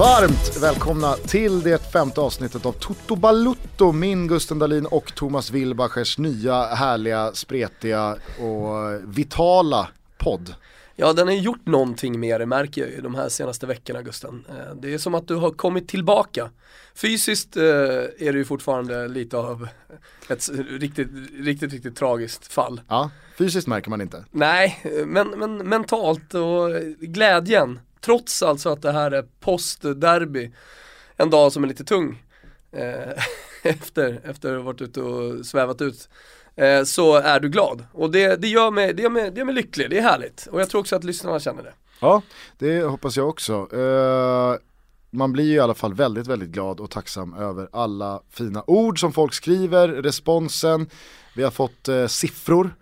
Varmt välkomna till det femte avsnittet av Toto Balutto, min Gusten Dahlin och Thomas Wilbachers nya härliga, spretiga och vitala podd. Ja, den har gjort någonting med det märker jag ju de här senaste veckorna Gusten. Eh, det är som att du har kommit tillbaka. Fysiskt eh, är det ju fortfarande lite av ett riktigt, riktigt, riktigt tragiskt fall. Ja, fysiskt märker man inte. Nej, men, men mentalt och glädjen Trots alltså att det här är postderby, en dag som är lite tung eh, efter, efter att ha varit ute och svävat ut eh, så är du glad. Och det, det, gör mig, det, gör mig, det gör mig lycklig, det är härligt. Och jag tror också att lyssnarna känner det. Ja, det hoppas jag också. Uh, man blir ju i alla fall väldigt, väldigt glad och tacksam över alla fina ord som folk skriver, responsen. Vi har fått eh, siffror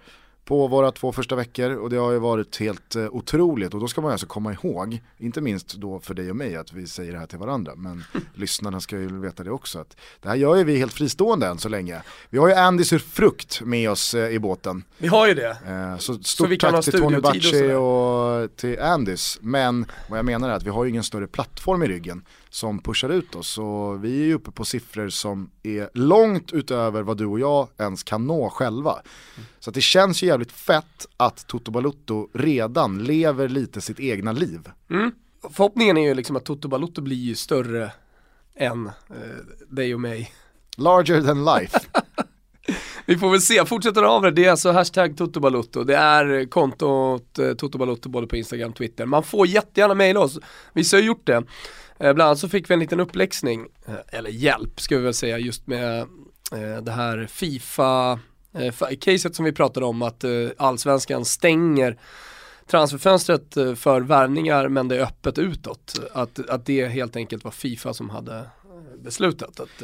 på våra två första veckor och det har ju varit helt eh, otroligt och då ska man alltså komma ihåg, inte minst då för dig och mig att vi säger det här till varandra men lyssnarna ska ju veta det också att det här gör ju vi helt fristående än så länge. Vi har ju Andy Sur Frukt med oss eh, i båten. Vi har ju det. Eh, så stort så tack till Tony Bacci och, och till Andys men vad jag menar är att vi har ju ingen större plattform i ryggen som pushar ut oss och vi är ju uppe på siffror som är långt utöver vad du och jag ens kan nå själva. Mm. Så det känns ju jävligt fett att Toto Balutto redan lever lite sitt egna liv. Mm. Förhoppningen är ju liksom att Toto Balutto blir ju större än eh, dig och mig. Larger than life. Vi får väl se, fortsätter av det. Det är alltså hashtag Toto Balutto. Det är kontot eh, Toto Balutto både på Instagram och Twitter. Man får jättegärna mejla oss. Vissa har gjort det. Eh, bland annat så fick vi en liten uppläxning, eh, eller hjälp ska vi väl säga, just med eh, det här Fifa-caset som vi pratade om att allsvenskan stänger transferfönstret för värvningar men det är öppet utåt. Att, att det helt enkelt var Fifa som hade beslutat att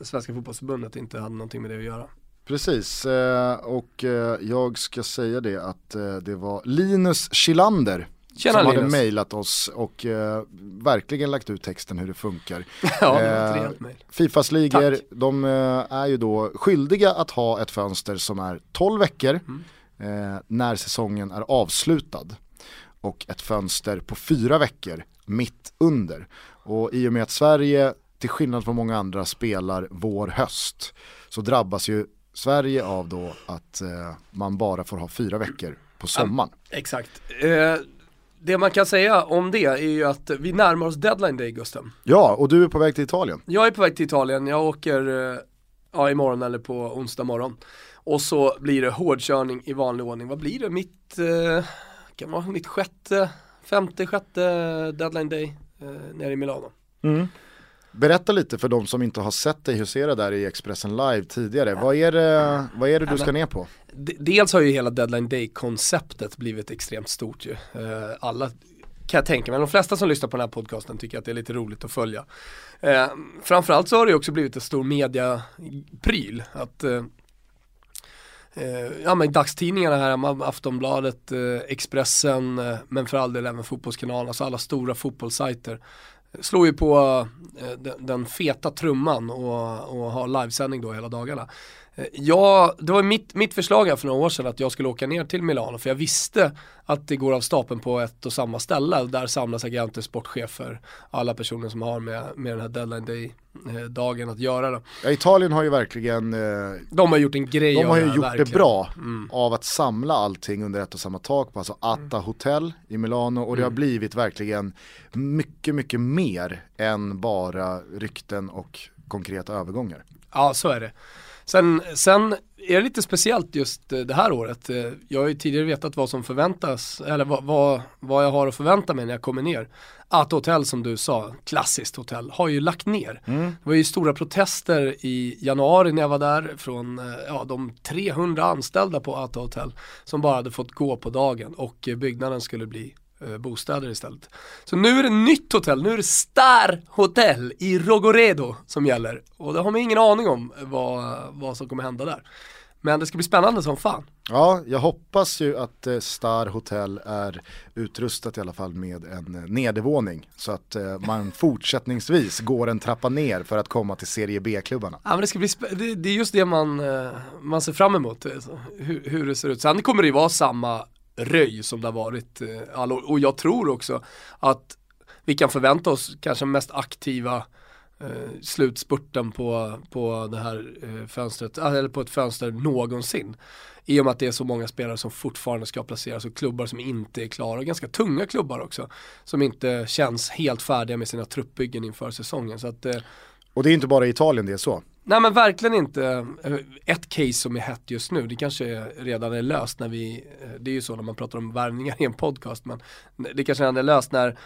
Svenska fotbollsförbundet inte hade någonting med det att göra. Precis, och jag ska säga det att det var Linus Kilander Tjena, som Linus. hade mejlat oss och eh, verkligen lagt ut texten hur det funkar. ja, eh, Fifas ligor, de eh, är ju då skyldiga att ha ett fönster som är 12 veckor mm. Eh, när säsongen är avslutad. Och ett fönster på fyra veckor mitt under. Och i och med att Sverige, till skillnad från många andra, spelar vår-höst så drabbas ju Sverige av då att eh, man bara får ha fyra veckor på sommaren. Ja, exakt. Det man kan säga om det är ju att vi närmar oss deadline day Gusten. Ja, och du är på väg till Italien. Jag är på väg till Italien, jag åker eh, ja, imorgon eller på onsdag morgon. Och så blir det hårdkörning i vanlig ordning. Vad blir det? Mitt, eh, kan vara mitt sjätte, femte, sjätte deadline day eh, nere i Milano. Mm. Berätta lite för de som inte har sett dig husera där i Expressen Live tidigare. Vad är det, vad är det du ska ner på? Dels har ju hela Deadline Day-konceptet blivit extremt stort ju. Eh, alla kan jag tänka mig, de flesta som lyssnar på den här podcasten tycker att det är lite roligt att följa. Eh, framförallt så har det också blivit en stor mediapryl. Att eh, eh ja men dagstidningarna här, Aftonbladet, eh, Expressen, eh, men för all del även Fotbollskanalen, alltså alla stora fotbollssajter slår ju på eh, den, feta trumman och, och har livesändning då hela dagarna. Eh, ja, det var mitt, mitt förslag här för några år sedan att jag skulle åka ner till Milano för jag visste att det går av stapeln på ett och samma ställe. Där samlas agenter, sportchefer, alla personer som har med, med den här deadline day eh, dagen att göra. Ja, Italien har ju verkligen eh, De har gjort en grej De har ju det gjort verkligen. det bra mm. av att samla allting under ett och samma tak på alltså Atta mm. Hotel i Milano och det har mm. blivit verkligen mycket, mycket mer än bara rykten och konkreta övergångar. Ja, så är det. Sen, sen är det lite speciellt just eh, det här året. Eh, jag har ju tidigare vetat vad som förväntas, eller vad, vad, vad jag har att förvänta mig när jag kommer ner. Att hotell som du sa, klassiskt hotell, har ju lagt ner. Mm. Det var ju stora protester i januari när jag var där från eh, ja, de 300 anställda på Ata Hotel som bara hade fått gå på dagen och byggnaden skulle bli bostäder istället. Så nu är det nytt hotell, nu är det Star Hotel i Rogoredo som gäller. Och det har man ingen aning om vad, vad som kommer hända där. Men det ska bli spännande som fan. Ja, jag hoppas ju att eh, Star Hotel är utrustat i alla fall med en eh, nedervåning. Så att man fortsättningsvis går en trappa ner för att komma till Serie B-klubbarna. Ja men det ska bli det, det är just det man, man ser fram emot, hur, hur det ser ut. Sen kommer det ju vara samma röj som det har varit. Eh, och jag tror också att vi kan förvänta oss kanske mest aktiva eh, slutspurten på, på det här eh, fönstret, eh, eller på ett fönster någonsin. I och med att det är så många spelare som fortfarande ska placeras och klubbar som inte är klara, och ganska tunga klubbar också, som inte känns helt färdiga med sina truppbyggen inför säsongen. Så att, eh, och det är inte bara i Italien det är så. Nej men verkligen inte. Eh, ett case som är hett just nu, det kanske redan är löst när vi, eh, det är ju så när man pratar om värvningar i en podcast, men det kanske redan är löst när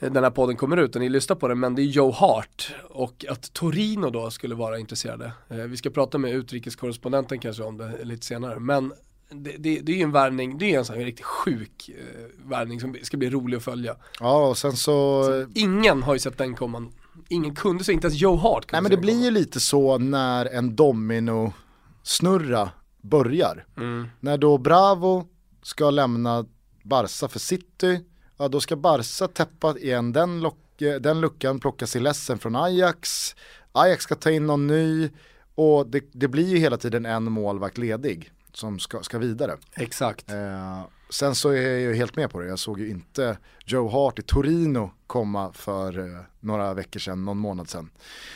den här podden kommer ut och ni lyssnar på den, men det är Joe Hart och att Torino då skulle vara intresserade. Eh, vi ska prata med utrikeskorrespondenten kanske om det lite senare, men det, det, det är ju en värvning, det är en sån här riktigt sjuk eh, värvning som ska bli rolig att följa. Ja och sen så... så ingen har ju sett den komma, ingen kunde så, inte ens Joe Hart Nej men det blir ju lite så när en domino snurra börjar. Mm. När då Bravo ska lämna Barca för City, ja då ska Barca täppa igen den, lock, den luckan, plocka sig ledsen från Ajax, Ajax ska ta in någon ny och det, det blir ju hela tiden en målvakt ledig som ska, ska vidare. Exakt. Eh, sen så är jag ju helt med på det, jag såg ju inte Joe Hart i Torino komma för eh, några veckor sedan, någon månad sedan.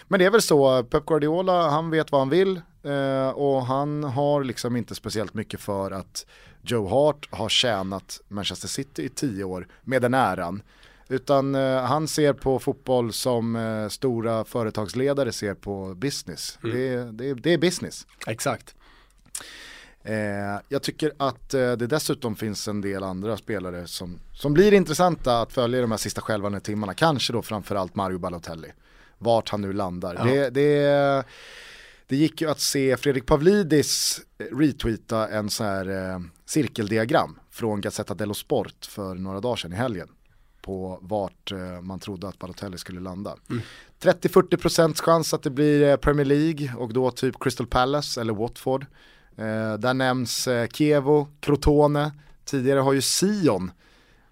Men det är väl så, Pep Guardiola, han vet vad han vill eh, och han har liksom inte speciellt mycket för att Joe Hart har tjänat Manchester City i tio år med den äran. Utan eh, han ser på fotboll som stora företagsledare ser på business. Mm. Det, det, det, är business. Exakt. Eh, jag tycker att eh, det dessutom finns en del andra spelare som, som blir intressanta att följa de här sista skälvande timmarna. Kanske då framförallt Mario Balotelli. Vart han nu landar. Ja. Det, det, det gick ju att se Fredrik Pavlidis retweeta en sån här eh, cirkeldiagram från Gazzetta dello Sport för några dagar sedan i helgen på vart eh, man trodde att Balotelli skulle landa. Mm. 30-40% chans att det blir eh, Premier League och då typ Crystal Palace eller Watford. Eh, där nämns eh, Kievo, Crotone, tidigare har ju Sion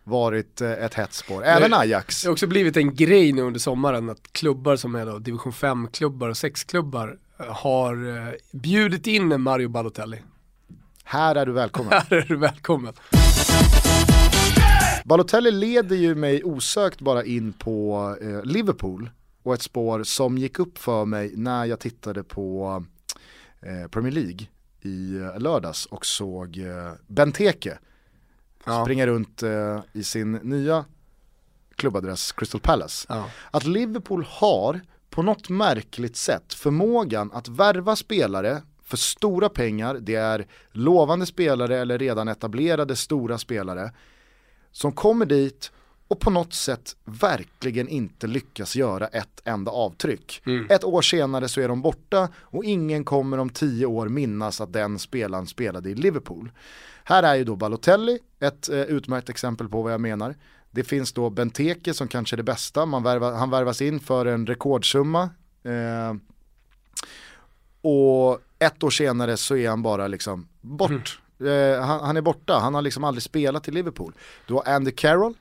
varit eh, ett hett spår, även Ajax. Det har också blivit en grej nu under sommaren att klubbar som är då division 5-klubbar och 6-klubbar eh, har eh, bjudit in Mario Balotelli. Här är du välkommen. Här är du välkommen. Balotelli leder ju mig osökt bara in på eh, Liverpool och ett spår som gick upp för mig när jag tittade på eh, Premier League i lördags och såg eh, Benteke ja. springa runt eh, i sin nya klubbadress Crystal Palace. Ja. Att Liverpool har på något märkligt sätt förmågan att värva spelare för stora pengar, det är lovande spelare eller redan etablerade stora spelare som kommer dit och på något sätt verkligen inte lyckas göra ett enda avtryck. Mm. Ett år senare så är de borta och ingen kommer om tio år minnas att den spelaren spelade i Liverpool. Här är ju då Balotelli ett eh, utmärkt exempel på vad jag menar. Det finns då Benteke som kanske är det bästa, Man värva, han värvas in för en rekordsumma. Eh, och ett år senare så är han bara liksom bort. Mm. Eh, han, han, är borta, han har liksom aldrig spelat i Liverpool. Du har Andy Carroll,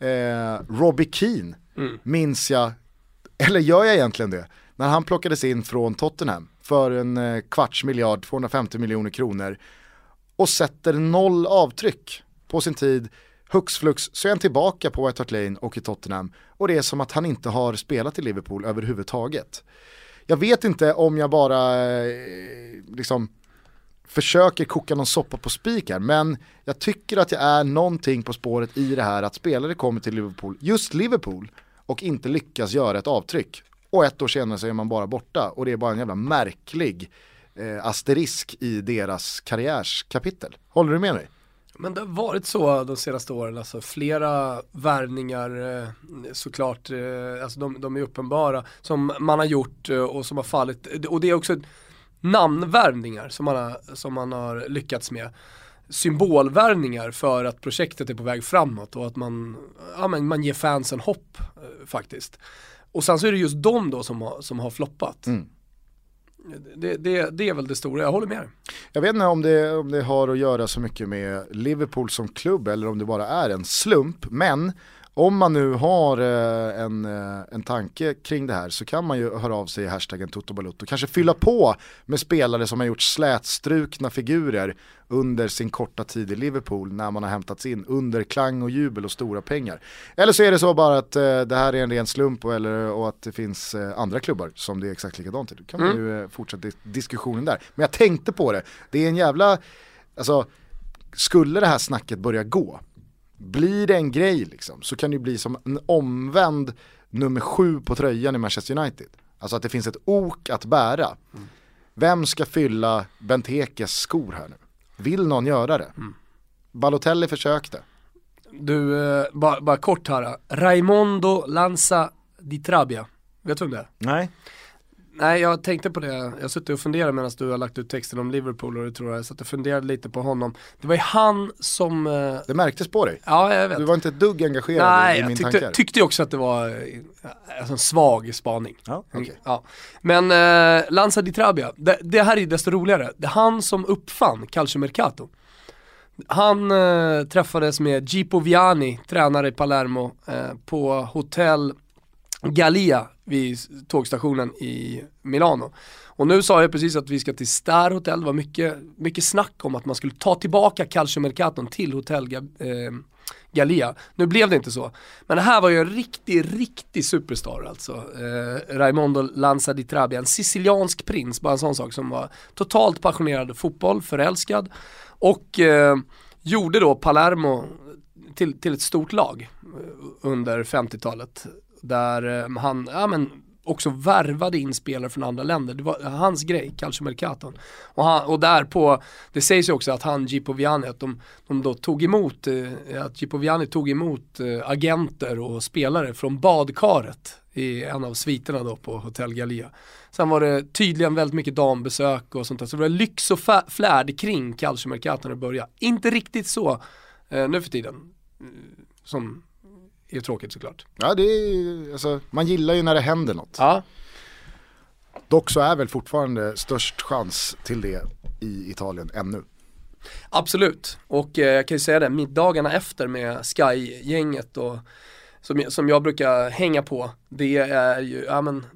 eh, Robbie Keane mm. minns jag, eller gör jag egentligen det? När han plockades in från Tottenham för en eh, kvarts miljard, 250 miljoner kronor och sätter noll avtryck på sin tid. Hux flux så är han tillbaka på White Hart Lane och i Tottenham och det är som att han inte har spelat i Liverpool överhuvudtaget. Jag vet inte om jag bara eh, liksom försöker koka någon soppa på spik här, men jag tycker att jag är någonting på spåret i det här att spelare kommer till Liverpool, just Liverpool, och inte lyckas göra ett avtryck. Och ett år senare så är man bara borta och det är bara en jävla märklig eh, asterisk i deras karriärskapitel. Håller du med mig? Men det har varit så de senaste åren, alltså flera värvningar eh, såklart, eh, alltså de, de, är uppenbara, som man har gjort eh, och som har fallit. Och det är också namnvärvningar som man, har, som man har lyckats med. Symbolvärvningar för att projektet är på väg framåt och att man, ja, men man ger fansen hopp eh, faktiskt. Och sen så är det just de då som har, som har floppat. Mm. Det, det, det, är väl det stora, jag håller med. Jag vet inte om det, om det har att göra så mycket med Liverpool som klubb eller om det bara är en slump, men om man nu har eh, en, eh, en tanke kring det här så kan man ju höra av sig i hashtaggen Toto Kanske fylla på med spelare som har gjort slätstrukna figurer under sin korta tid i Liverpool när man har hämtats in under klang och jubel och stora pengar. Eller så är det så bara att eh, det här är en ren slump och, eller, och att det finns andra klubbar som det är exakt likadant i. Då kan mm. man ju fortsätta diskussionen där. Men jag tänkte på det, det är en jävla, alltså skulle det här snacket börja gå, blir det en grej liksom, så kan det ju bli som en omvänd nummer sju på tröjan i Manchester United. Alltså att det finns ett ok att bära. Mm. Vem ska fylla Bentekes skor här nu? Vill någon göra det? Mm. Balotelli försökte. Du, eh, bara, bara kort här. Raimondo Lanza di Trabia. Vet du vem det är? Nej. Nej jag tänkte på det, jag har suttit och funderat medan du har lagt ut texten om Liverpool och det tror jag, så att jag funderade lite på honom. Det var ju han som... Eh... Det märktes på dig. Ja jag vet. Du var inte ett dugg engagerad Nej, i min tyckte, tankar. tyckte ju också att det var eh, alltså, en svag spaning. Ja, okay. ja. Men eh, Lanza di Trabia, det, det, här är ju desto roligare. Det är han som uppfann Calciomercato. Han eh, träffades med Gipo Viani, tränare i Palermo, eh, på hotell Gallia vid tågstationen i Milano. Och nu sa jag precis att vi ska till Star Hotel, det var mycket, mycket snack om att man skulle ta tillbaka Calcio Mercaton till Hotel eh, Galia. Nu blev det inte så. Men det här var ju en riktig, riktig superstar alltså. Eh, Raimondo Lanza di Trabia, en siciliansk prins, bara en sån sak som var totalt passionerad fotboll, förälskad och eh, gjorde då Palermo till, till ett stort lag eh, under 50-talet där eh, han, ja men också värvade in spelare från andra länder. Det var hans grej, Calciomercaton. Och, han, och där på, det sägs ju också att han, Gipoviani, att de, de då tog emot, eh, att Gipoviani tog emot eh, agenter och spelare från badkaret i en av sviterna då på Hotel Gallia. Sen var det tydligen väldigt mycket dambesök och sånt där. Så det var lyx och flärd kring Calcio i när det började. Inte riktigt så eh, nu för tiden. Som är tråkigt såklart. Ja, det är, alltså, man gillar ju när det händer något. Ja. Dock så är väl fortfarande störst chans till det i Italien ännu. Absolut, och eh, jag kan ju säga det, middagarna efter med Sky-gänget och som, som jag brukar hänga på, det är ju, ja men,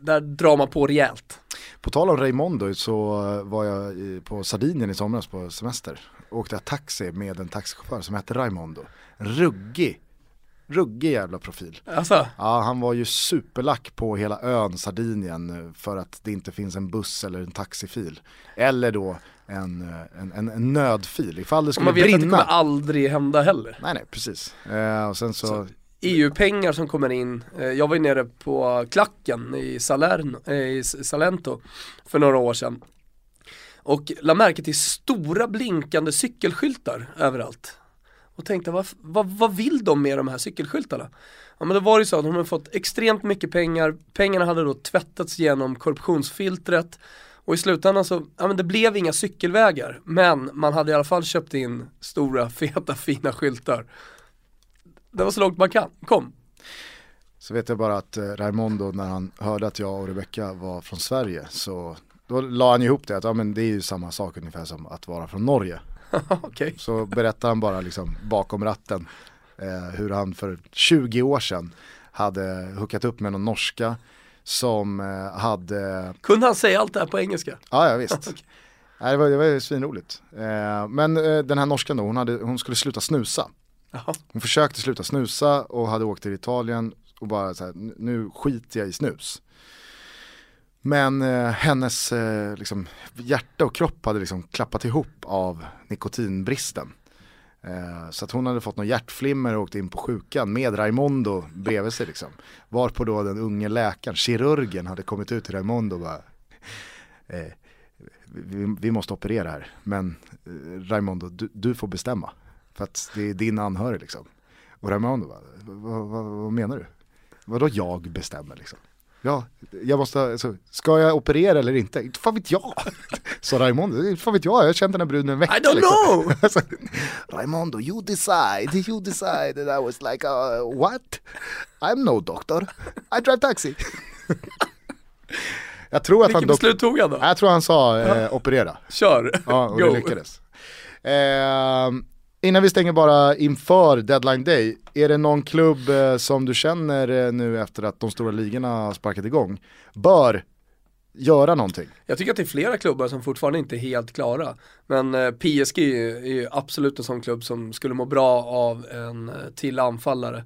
där drar man på rejält. På tal om Raimondo så var jag på Sardinien i somras på semester. Åkte jag taxi med en taxichaufför som hette Raimondo. Ruggig ruggig jävla profil. Alltså. Ja, han var ju superlack på hela ön Sardinien för att det inte finns en buss eller en taxifil. Eller då en, en, en, en nödfil ifall det skulle brinna. Man vet brinna. att det kommer aldrig hända heller. Nej nej precis. Eh, och sen så, så EU-pengar som kommer in. Eh, jag var ju nere på klacken i, Salerno, eh, i Salento för några år sedan. Och la märke till stora blinkande cykelskyltar överallt och tänkte vad, vad, vad vill de med de här cykelskyltarna? Ja men det var ju så att de hade fått extremt mycket pengar, pengarna hade då tvättats genom korruptionsfiltret och i slutändan så, ja men det blev inga cykelvägar men man hade i alla fall köpt in stora feta fina skyltar. Det var så långt man kan, kom. Så vet jag bara att eh, Raimondo när han hörde att jag och Rebecca var från Sverige så då la han ihop det att ja, men det är ju samma sak ungefär som att vara från Norge. okay. Så berättar han bara liksom bakom ratten eh, hur han för 20 år sedan hade hookat upp med någon norska som eh, hade Kunde han säga allt det här på engelska? Ja, ja visst. okay. Nej, det var, det var svinroligt. Eh, men eh, den här norskan då, hon, hade, hon skulle sluta snusa. Aha. Hon försökte sluta snusa och hade åkt till Italien och bara så här, nu skiter jag i snus. Men eh, hennes eh, liksom, hjärta och kropp hade liksom klappat ihop av nikotinbristen. Eh, så att hon hade fått någon hjärtflimmer och åkt in på sjukan med Raimondo bredvid sig. Liksom. Varpå då den unge läkaren, kirurgen, hade kommit ut till Raimondo och bara eh, vi, vi, måste operera här, men eh, Raimondo, du, du, får bestämma. För att det är din anhörig liksom. Och Raimondo bara, vad, vad, vad menar du? Vadå jag bestämmer liksom? Ja, jag måste, alltså, ska jag operera eller inte? Inte fan vet jag. Så Raimondo, inte fan vet jag, jag har känt den här bruden en vecka. I don't liksom. know! alltså, Raimondo, you decide, you decide. And I was like, uh, what? I'm no doctor, I drive taxi. jag tror att Vilket han beslut tog han då? Jag tror han sa eh, operera. Kör, Ja, och Go. det lyckades. Eh, Innan vi stänger bara inför deadline day, är det någon klubb eh, som du känner eh, nu efter att de stora ligorna har sparkat igång bör göra någonting? Jag tycker att det är flera klubbar som fortfarande inte är helt klara. Men eh, PSG är ju absolut en sån klubb som skulle må bra av en till anfallare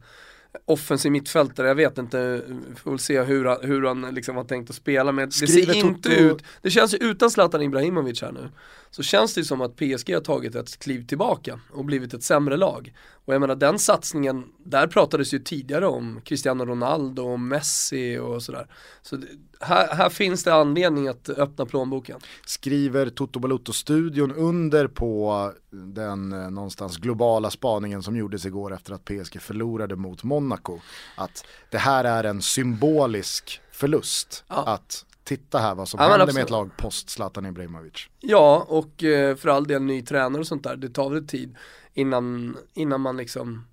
offensiv mittfältare, jag vet inte, vi får väl se hur han, hur han liksom har tänkt att spela med. Det ser inte ut, det känns ju utan Zlatan Ibrahimovic här nu, så känns det som att PSG har tagit ett kliv tillbaka och blivit ett sämre lag. Och jag menar den satsningen, där pratades ju tidigare om Cristiano Ronaldo och Messi och sådär. Så här, här, finns det anledning att öppna plånboken. Skriver Toto Balutto-studion under på den eh, någonstans globala spaningen som gjordes igår efter att PSG förlorade mot Monaco. Att det här är en symbolisk förlust. Ja. Att titta här vad som ja, händer med ett lag post Zlatan Ibrahimovic. Ja, och eh, för all del ny tränare och sånt där, det tar väl tid innan, innan man liksom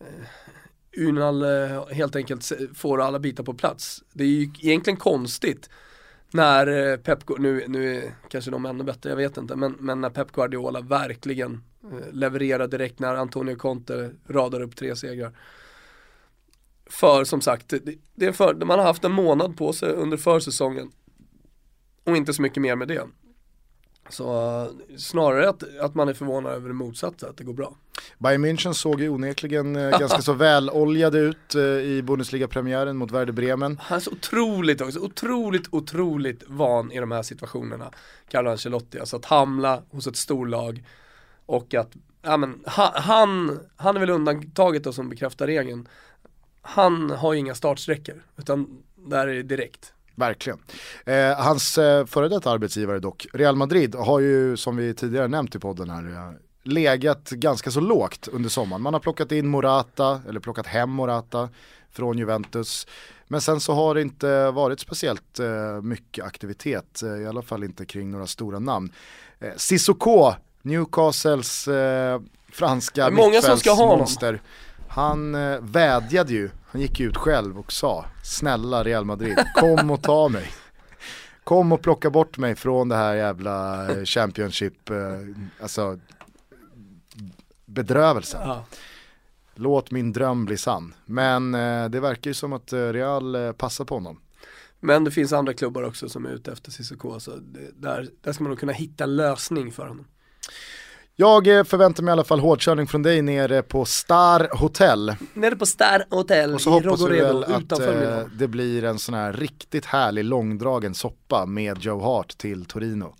eh, Unal eh, helt enkelt får alla bitar på plats. Det är ju egentligen konstigt när Pep, nu, nu är kanske de ännu bättre, jag vet inte, men, men när Pep Guardiola verkligen levererar direkt när Antonio Conte radar upp tre segrar. För som sagt, det, det är för, man har haft en månad på sig under försäsongen och inte så mycket mer med det. Så snarare att, att man är förvånad över det motsatta, att det går bra. Bayern München såg ju onekligen eh, ganska så väloljade ut eh, i Bundesliga-premiären mot Werder Bremen. Han är så otroligt också, otroligt, otroligt van i de här situationerna, Carlo Ancelotti. Alltså att hamla hos ett storlag och att, ja men han, han är väl undantaget då som bekräftar regeln. Han har ju inga startsträckor, utan där är det direkt. Verkligen. Eh, hans eh, före detta arbetsgivare dock, Real Madrid, har ju som vi tidigare nämnt i podden här, eh, legat ganska så lågt under sommaren. Man har plockat in Morata, eller plockat hem Morata från Juventus. Men sen så har det inte varit speciellt eh, mycket aktivitet, eh, i alla fall inte kring några stora namn. Eh, Sissoko, Newcastles eh, franska mittfältsmonster. Han eh, vädjade ju, han gick ut själv och sa Snälla Real Madrid, kom och ta mig. Kom och plocka bort mig från det här jävla eh, Championship, eh, alltså bedrövelsen. Ja. Låt min dröm bli sann. Men eh, det verkar ju som att Real passar på honom. Men det finns andra klubbar också som är ute efter Cissoko, så där, där ska man nog kunna hitta en lösning för honom. Jag eh, förväntar mig i alla fall hårdkörning från dig nere på Star Hotel. Nere på Star Hotel Och så hoppas vi väl att eh, det blir en sån här riktigt härlig långdragen soppa med Joe Hart till Torino.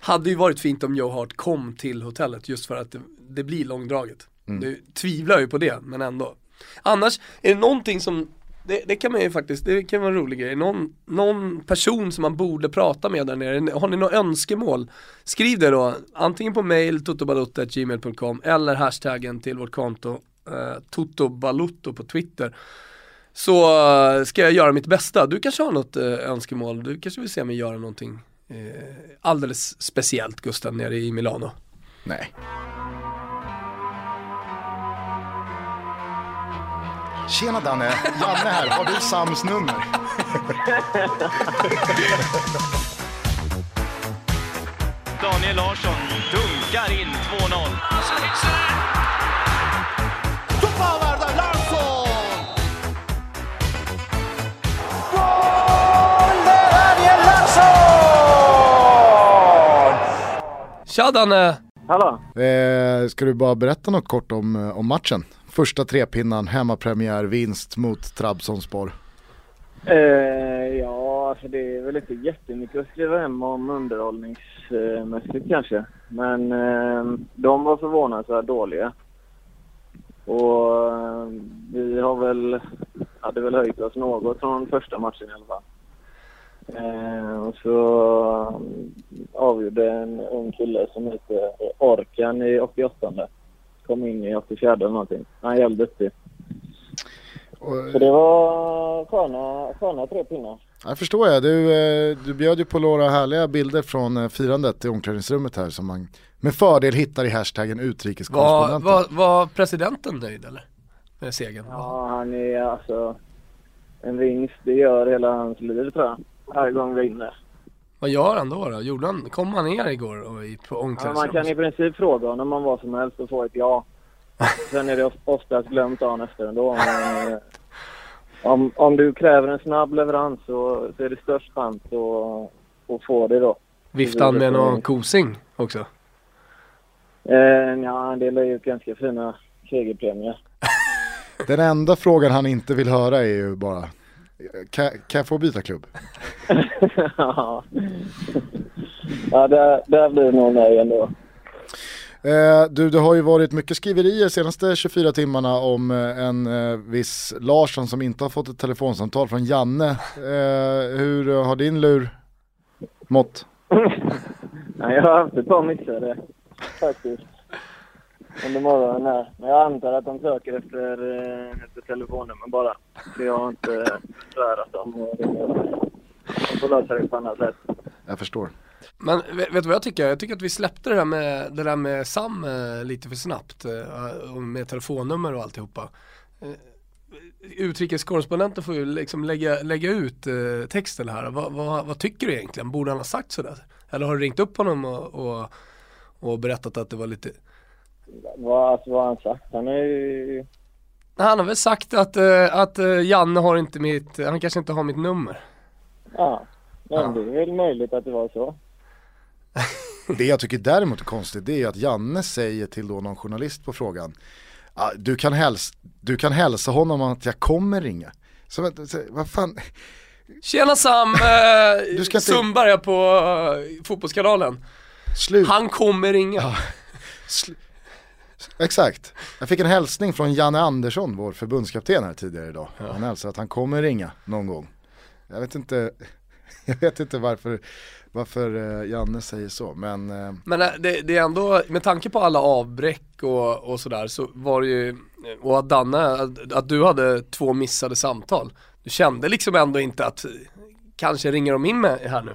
Hade ju varit fint om Joe Hart kom till hotellet just för att det, det blir långdraget. Mm. Du tvivlar ju på det, men ändå. Annars, är det någonting som det, det, kan man ju faktiskt, det kan vara en rolig grej. Någon, någon person som man borde prata med där nere, har ni några önskemål? Skriv det då, antingen på mail totobalotto.gmail.com eller hashtaggen till vårt konto eh, totobalotto på Twitter. Så eh, ska jag göra mitt bästa. Du kanske har något eh, önskemål, du kanske vill se mig göra någonting eh, alldeles speciellt Gustav nere i Milano? Nej. Tjena Danne, Janne här. Har du Sams nummer? Daniel Larsson dunkar in 2-0. Tja Danne! Hallå! Eh, ska du bara berätta något kort om, eh, om matchen? Första trepinnan, hemmapremiär, vinst mot Trabzonspor. Eh, ja, alltså det är väl inte jättemycket att skriva hem om underhållningsmässigt kanske. Men eh, de var förvånansvärt dåliga. Och eh, vi har väl, hade väl höjt oss något från första matchen i alla fall. Eh, och så eh, avgjorde en ung kille som heter Orkan i 88 kom in i 84 eller någonting. Han är jävligt duktig. Så det var sköna, sköna tre pinnar. Jag förstår jag. Du, eh, du bjöd ju på några härliga bilder från eh, firandet i omklädningsrummet här som man med fördel hittar i hashtaggen utrikeskorrespondenten. Var, var, var presidenten nöjd eller? Med segern? Ja, han är alltså en vinst, det gör hela hans liv tror jag. Varje gång vi vinner. Vad gör han då? då? Gjorde han, kom han ner igår och i, på omklädningsrummet? Ja, man kan i princip fråga honom om vad som helst och få ett ja. Sen är det oftast glömt dagen efter ändå. Men, om, om du kräver en snabb leverans så, så är det störst chans att, att få det då. Viftan med någon kosing också? Eh, ja, han delar ut ganska fina segerpremier. Den enda frågan han inte vill höra är ju bara, kan, kan jag få byta klubb? ja, ja där, där blir det nog nej ändå. Eh, du, det har ju varit mycket skriverier senaste 24 timmarna om eh, en eh, viss Larsson som inte har fått ett telefonsamtal från Janne. Eh, hur har din lur mått? Nej, jag har haft ett par missade faktiskt. Under morgonen här. Men jag antar att de söker efter, eh, efter telefonnummer bara. Så jag har inte svärat dem. De får lösa det på annat sätt. Jag förstår. Men vet, du vad jag tycker? Jag tycker att vi släppte det där med, det där med Sam eh, lite för snabbt. Eh, med telefonnummer och alltihopa. Utrikeskorrespondenten får ju liksom lägga, lägga ut texten här. Va, va, vad tycker du egentligen? Borde han ha sagt sådär? Eller har du ringt upp honom och, och, och berättat att det var lite Vad, alltså, vad har han sagt? Han är ju... Han har väl sagt att, eh, att eh, Janne har inte mitt, han kanske inte har mitt nummer. Ja. Men Ja. det är väl möjligt att det var så. Det jag tycker däremot är konstigt det är att Janne säger till då någon journalist på frågan ah, du, kan häls du kan hälsa honom att jag kommer ringa. Så, så, vad fan, Tjena Sam, eh, Du ska inte- Sundberg på eh, Fotbollskanalen. slut. Han kommer ringa. Sl- Exakt. Jag fick en hälsning från Janne Andersson, vår förbundskapten här tidigare idag. Han hälsar att han kommer ringa någon gång. Jag vet inte, jag vet inte varför, varför eh, Janne säger så, men eh, Men eh, det, det är ändå, med tanke på alla avbräck och, och sådär så var det ju, och att Danne, att, att du hade två missade samtal. Du kände liksom ändå inte att, kanske ringer de in med här nu?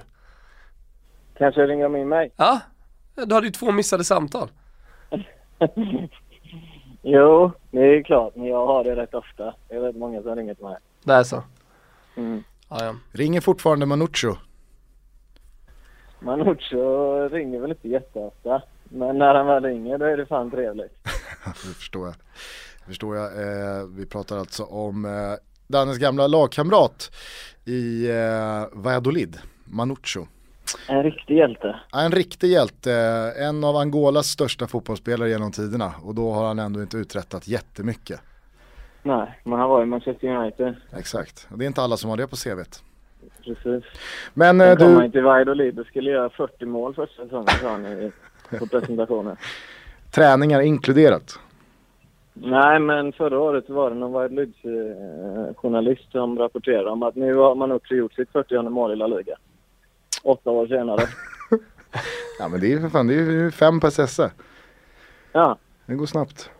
Kanske ringer de in mig? Ja, du hade ju två missade samtal. Jo, det är klart. Men jag har det rätt ofta. Jag vet många som ringer till mig. Det är så. Mm. Ja, ja. ringer fortfarande Manuccio. Manuccio ringer väl inte jätteofta. Men när han väl ringer då är det fan trevligt. Det förstår jag. Det förstår jag. Eh, vi pratar alltså om eh, Dannes gamla lagkamrat i eh, Valladolid, Manuccio. En riktig hjälte. En riktig hjälte, en av Angolas största fotbollsspelare genom tiderna och då har han ändå inte uträttat jättemycket. Nej, men han var i Manchester United. Exakt, och det är inte alla som har det på CVt. Precis. Men eh, Sen kom han du, till Valladolid skulle göra 40 mål första säsongen sa han på presentationen. träningar inkluderat. Nej, men förra året var det någon Valladolids-journalist som rapporterade om att nu har man också gjort sitt 40 mål i La Liga. Åtta år senare. Ja men det är ju för fan, det är ju fem på SSE. Ja, Det går snabbt.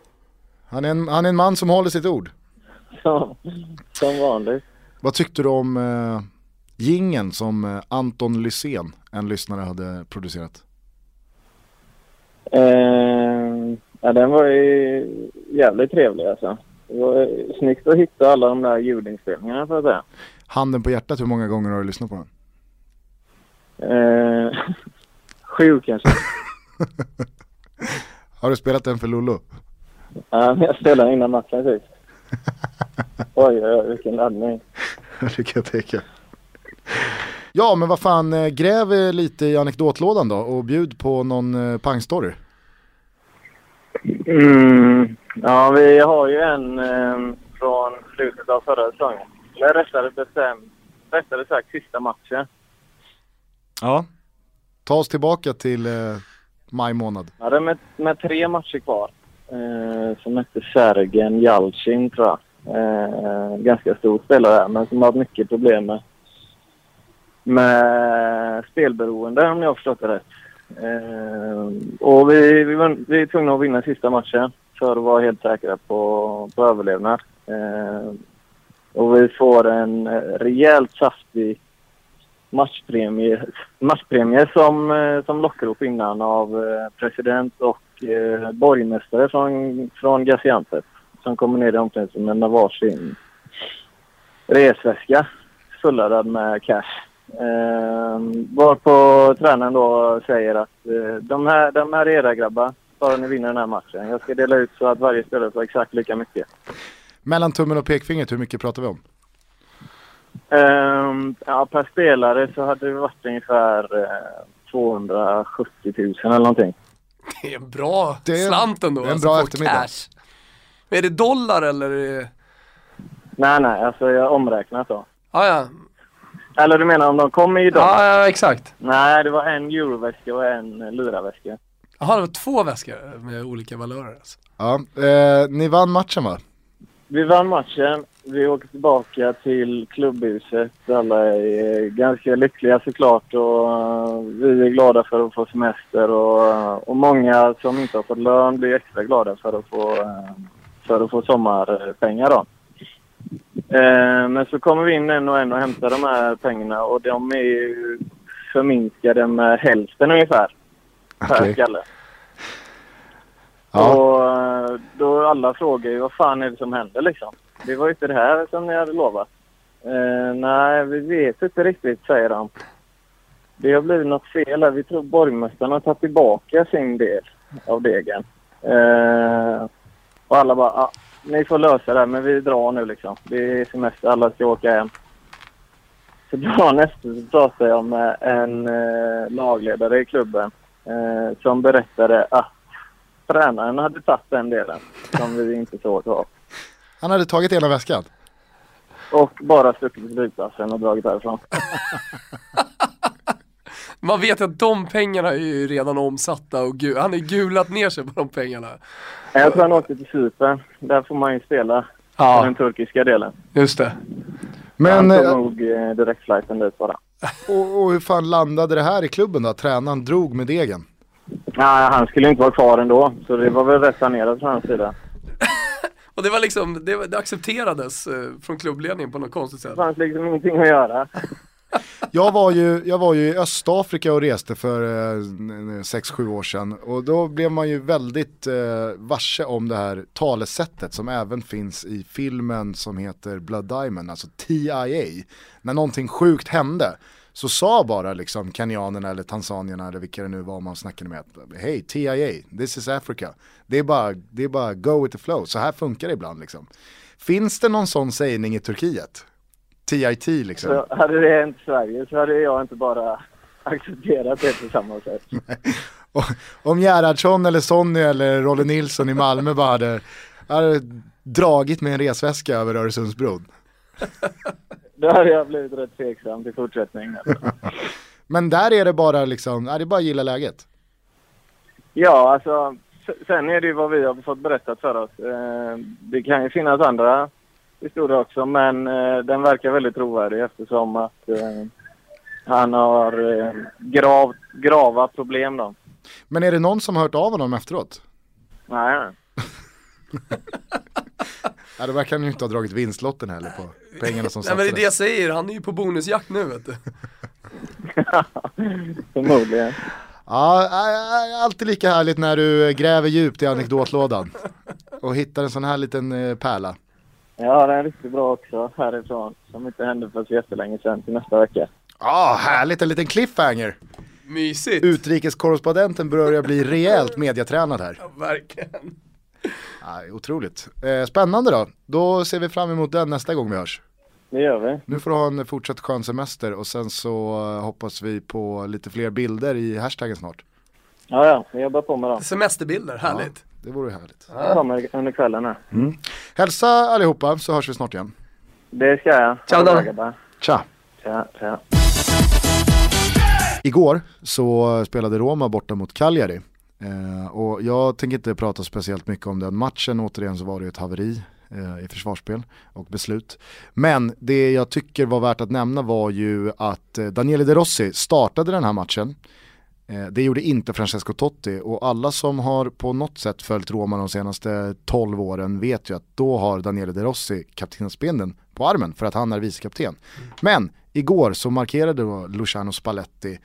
Han är, en, han är en man som håller sitt ord. som, som vanligt. Vad tyckte du om eh, gingen som eh, Anton Lysén, en lyssnare, hade producerat? Eh, ja, den var ju jävligt trevlig alltså. Det var snyggt att hitta alla de där ljudinspelningarna för att säga. Handen på hjärtat, hur många gånger har du lyssnat på den? Eh, sju kanske. Har du spelat den för Lollo? Ja, jag spelade innan matchen sist. Oj, oj, oj, vilken laddning. det kan jag tänka. Ja men vad fan, eh, gräv eh, lite i anekdotlådan då och bjud på någon eh, pangstory. Mm. Ja, vi har ju en eh, från slutet av förra säsongen. Eller rättare bestämt, rättare sagt sista matchen. Ja. Ta oss tillbaka till eh, maj månad. Ja, det är med, med tre matcher kvar. Eh, som hette Sergen Jalcin tror jag. Eh, ganska stor spelare men som har haft mycket problem med, med spelberoende om jag har förstått det rätt. Eh, och vi, vi, var, vi är tvungna att vinna sista matchen för att vara helt säkra på, på överlevnad. Eh, och vi får en rejält saftig matchpremier, matchpremier som, eh, som lockrop innan av eh, president och eh, borgmästare från, från Gaziantep som kommer ner i omklädningsrummet med varsin resväska fulladdad med cash. Eh, varpå tränaren då säger att eh, de, här, de här är era grabbar. bara ni vinner den här matchen. Jag ska dela ut så att varje spelare får exakt lika mycket. Mellan tummen och pekfingret, hur mycket pratar vi om? Ehm, ja, per spelare så hade det varit ungefär eh, 270 000 eller någonting. Det är en bra Det är- slant ändå. det är en alltså, bra eftermiddag. Cash. Är det dollar eller? det- Nej, nej, alltså jag omräknat då. Ja, ja. Eller du menar om de kommer i dollar? Ja, ja, exakt. Nej, det var en euroväska och en eh, luraväska. Jaha, det var två väskor med olika valörer alltså. Ja, eh, ni vann matchen va? Vi vann matchen. Vi åker tillbaka till klubbhuset. Alla är eh, ganska lyckliga såklart och eh, vi är glada för att få semester och, eh, och många som inte har fått lön blir extra glada för att få, för att få sommarpengar då. Men så kommer vi in en och en och hämtar de här pengarna och de är ju förminskade med hälften ungefär per Okej. skalle. Ja. Och då alla frågar ju vad fan är det som händer liksom. Det var ju inte det här som ni hade lovat. Eh, nej, vi vet inte riktigt säger de. Det har blivit något fel här. Vi tror borgmästaren har tagit tillbaka sin del av degen. Eh, och alla bara, ah, ni får lösa det här men vi drar nu liksom. Det är semester, alla ska åka hem. Så dagen efter så pratade jag med en eh, lagledare i klubben eh, som berättade att tränaren hade tagit den delen som vi inte såg av. Han hade tagit ena väskan. Och bara stuckit till flygplatsen och dragit därifrån. Man vet att de pengarna är ju redan omsatta och gu- han har ju gulat ner sig på de pengarna. Jag tror han åkte till Cypern. Där får man ju spela på Ja, den turkiska delen. just det. Men, han tog eh, nog eh, direktflighten dit bara. och, och hur fan landade det här i klubben då? Tränaren drog med degen. Nej, han skulle inte vara kvar ändå. Så det var väl rätt planerat från hans sida. Och det var liksom, det, det accepterades eh, från klubbledningen på något konstigt sätt. Det fanns liksom ingenting att göra. Jag var ju, jag var ju i Östafrika och reste för 6-7 år sedan och då blev man ju väldigt eh, varse om det här talesättet som även finns i filmen som heter Blood Diamond, alltså TIA. När någonting sjukt hände så sa bara liksom kenyanerna eller tanzanierna eller vilka det nu var man snackade med hej TIA, this is Africa. Det är, bara, det är bara go with the flow, så här funkar det ibland liksom. Finns det någon sån sägning i Turkiet? TIT liksom? Så hade det hänt Sverige så hade jag inte bara accepterat det på samma sätt. Om Gerhardsson eller Sonny eller Rolle Nilsson i Malmö bara hade, hade dragit med en resväska över Öresundsbron. Då hade jag blivit rätt tveksam till fortsättningen. Men där är det bara liksom, är det bara att gilla läget. Ja, alltså sen är det ju vad vi har fått berättat för oss. Eh, det kan ju finnas andra historier också, men eh, den verkar väldigt trovärdig eftersom att eh, han har grav, grava problem då. Men är det någon som har hört av honom efteråt? Nej. Ja, då verkar han ju inte ha dragit vinstlotten heller på pengarna som Nej men det är det satsades. jag säger, han är ju på bonusjakt nu vet du. Förmodligen. Ja, alltid lika härligt när du gräver djupt i anekdotlådan. Och hittar en sån här liten eh, pärla. Ja, den är riktigt bra också härifrån. Som inte hände för så jättelänge sedan till nästa vecka. Ja, härligt, en liten cliffhanger. Mysigt. Utrikeskorrespondenten börjar bli rejält mediatränad här. Ja, verkligen. Ja, otroligt. Eh, spännande då. Då ser vi fram emot den nästa gång vi hörs. Det gör vi. Nu får du ha en fortsatt skön semester och sen så eh, hoppas vi på lite fler bilder i hashtaggen snart. Ja, ja. Vi jobbar på med dem. Semesterbilder, härligt. Det vore härligt. Det kommer under kvällen här. Hälsa allihopa så hörs vi snart igen. Det ska jag. Ciao, grabbar. Tja! Tja, tja. Igår så spelade Roma borta mot Cagliari. Eh, och jag tänker inte prata speciellt mycket om den matchen, återigen så var det ett haveri eh, i försvarsspel och beslut. Men det jag tycker var värt att nämna var ju att eh, Daniele De Rossi startade den här matchen. Eh, det gjorde inte Francesco Totti och alla som har på något sätt följt Roma de senaste 12 åren vet ju att då har Daniele De Rossi kaptensbindeln på armen för att han är vicekapten. Men igår så markerade då Luciano Spalletti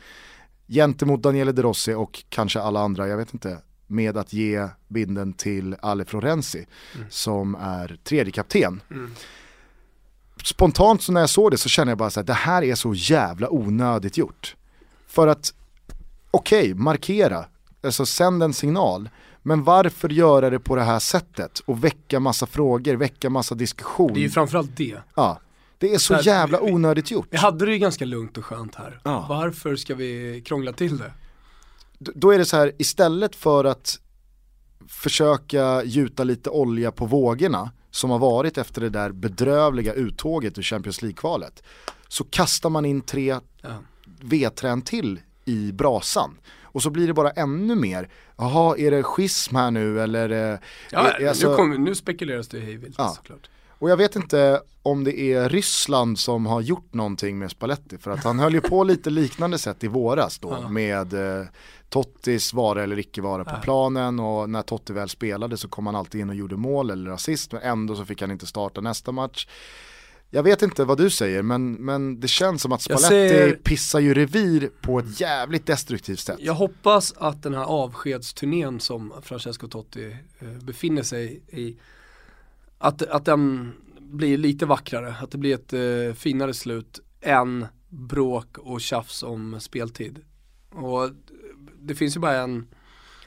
gentemot Daniele De Rossi och kanske alla andra, jag vet inte, med att ge binden till Ale Florenzi som är tredje kapten. Spontant så när jag såg det så kände jag bara så här, det här är så jävla onödigt gjort. För att, okej, markera, alltså sänd en signal, Men varför göra det på det här sättet och väcka massa frågor, väcka massa diskussion? Det är ju framförallt det. Ja, det är så Här, jävla onödigt gjort. Vi hade det ju ganska lugnt och skönt här. Ja. Varför ska vi krångla till det? D- Då är det så här, istället för att försöka gjuta lite olja på vågorna som har varit efter det där bedrövliga uttåget ur Champions League-kvalet så kastar man in tre Ja. vedträn till i brasan. Och så blir det bara ännu mer, jaha är det schism här nu eller? eh, Ja, är- alltså- nu, kom, nu spekuleras det hejvilt Ja. såklart. Och jag vet inte om det är Ryssland som har gjort någonting med Spalletti för att han höll ju på lite liknande sätt i våras då Ja. med eh, Tottis vara eller icke vara på Ja. planen och när Totti väl spelade så kom han alltid in och gjorde mål eller assist men ändå så fick han inte starta nästa match. Jag vet inte vad du säger men, men det känns som att Jag Spalletti säger- pissar ju revir på ett jävligt destruktivt sätt. Jag hoppas att den här avskedsturnén som Francesco Totti eh, befinner sig i, att, att den blir lite vackrare, att det blir ett eh, finare slut än bråk och tjafs om speltid. Och det finns ju bara en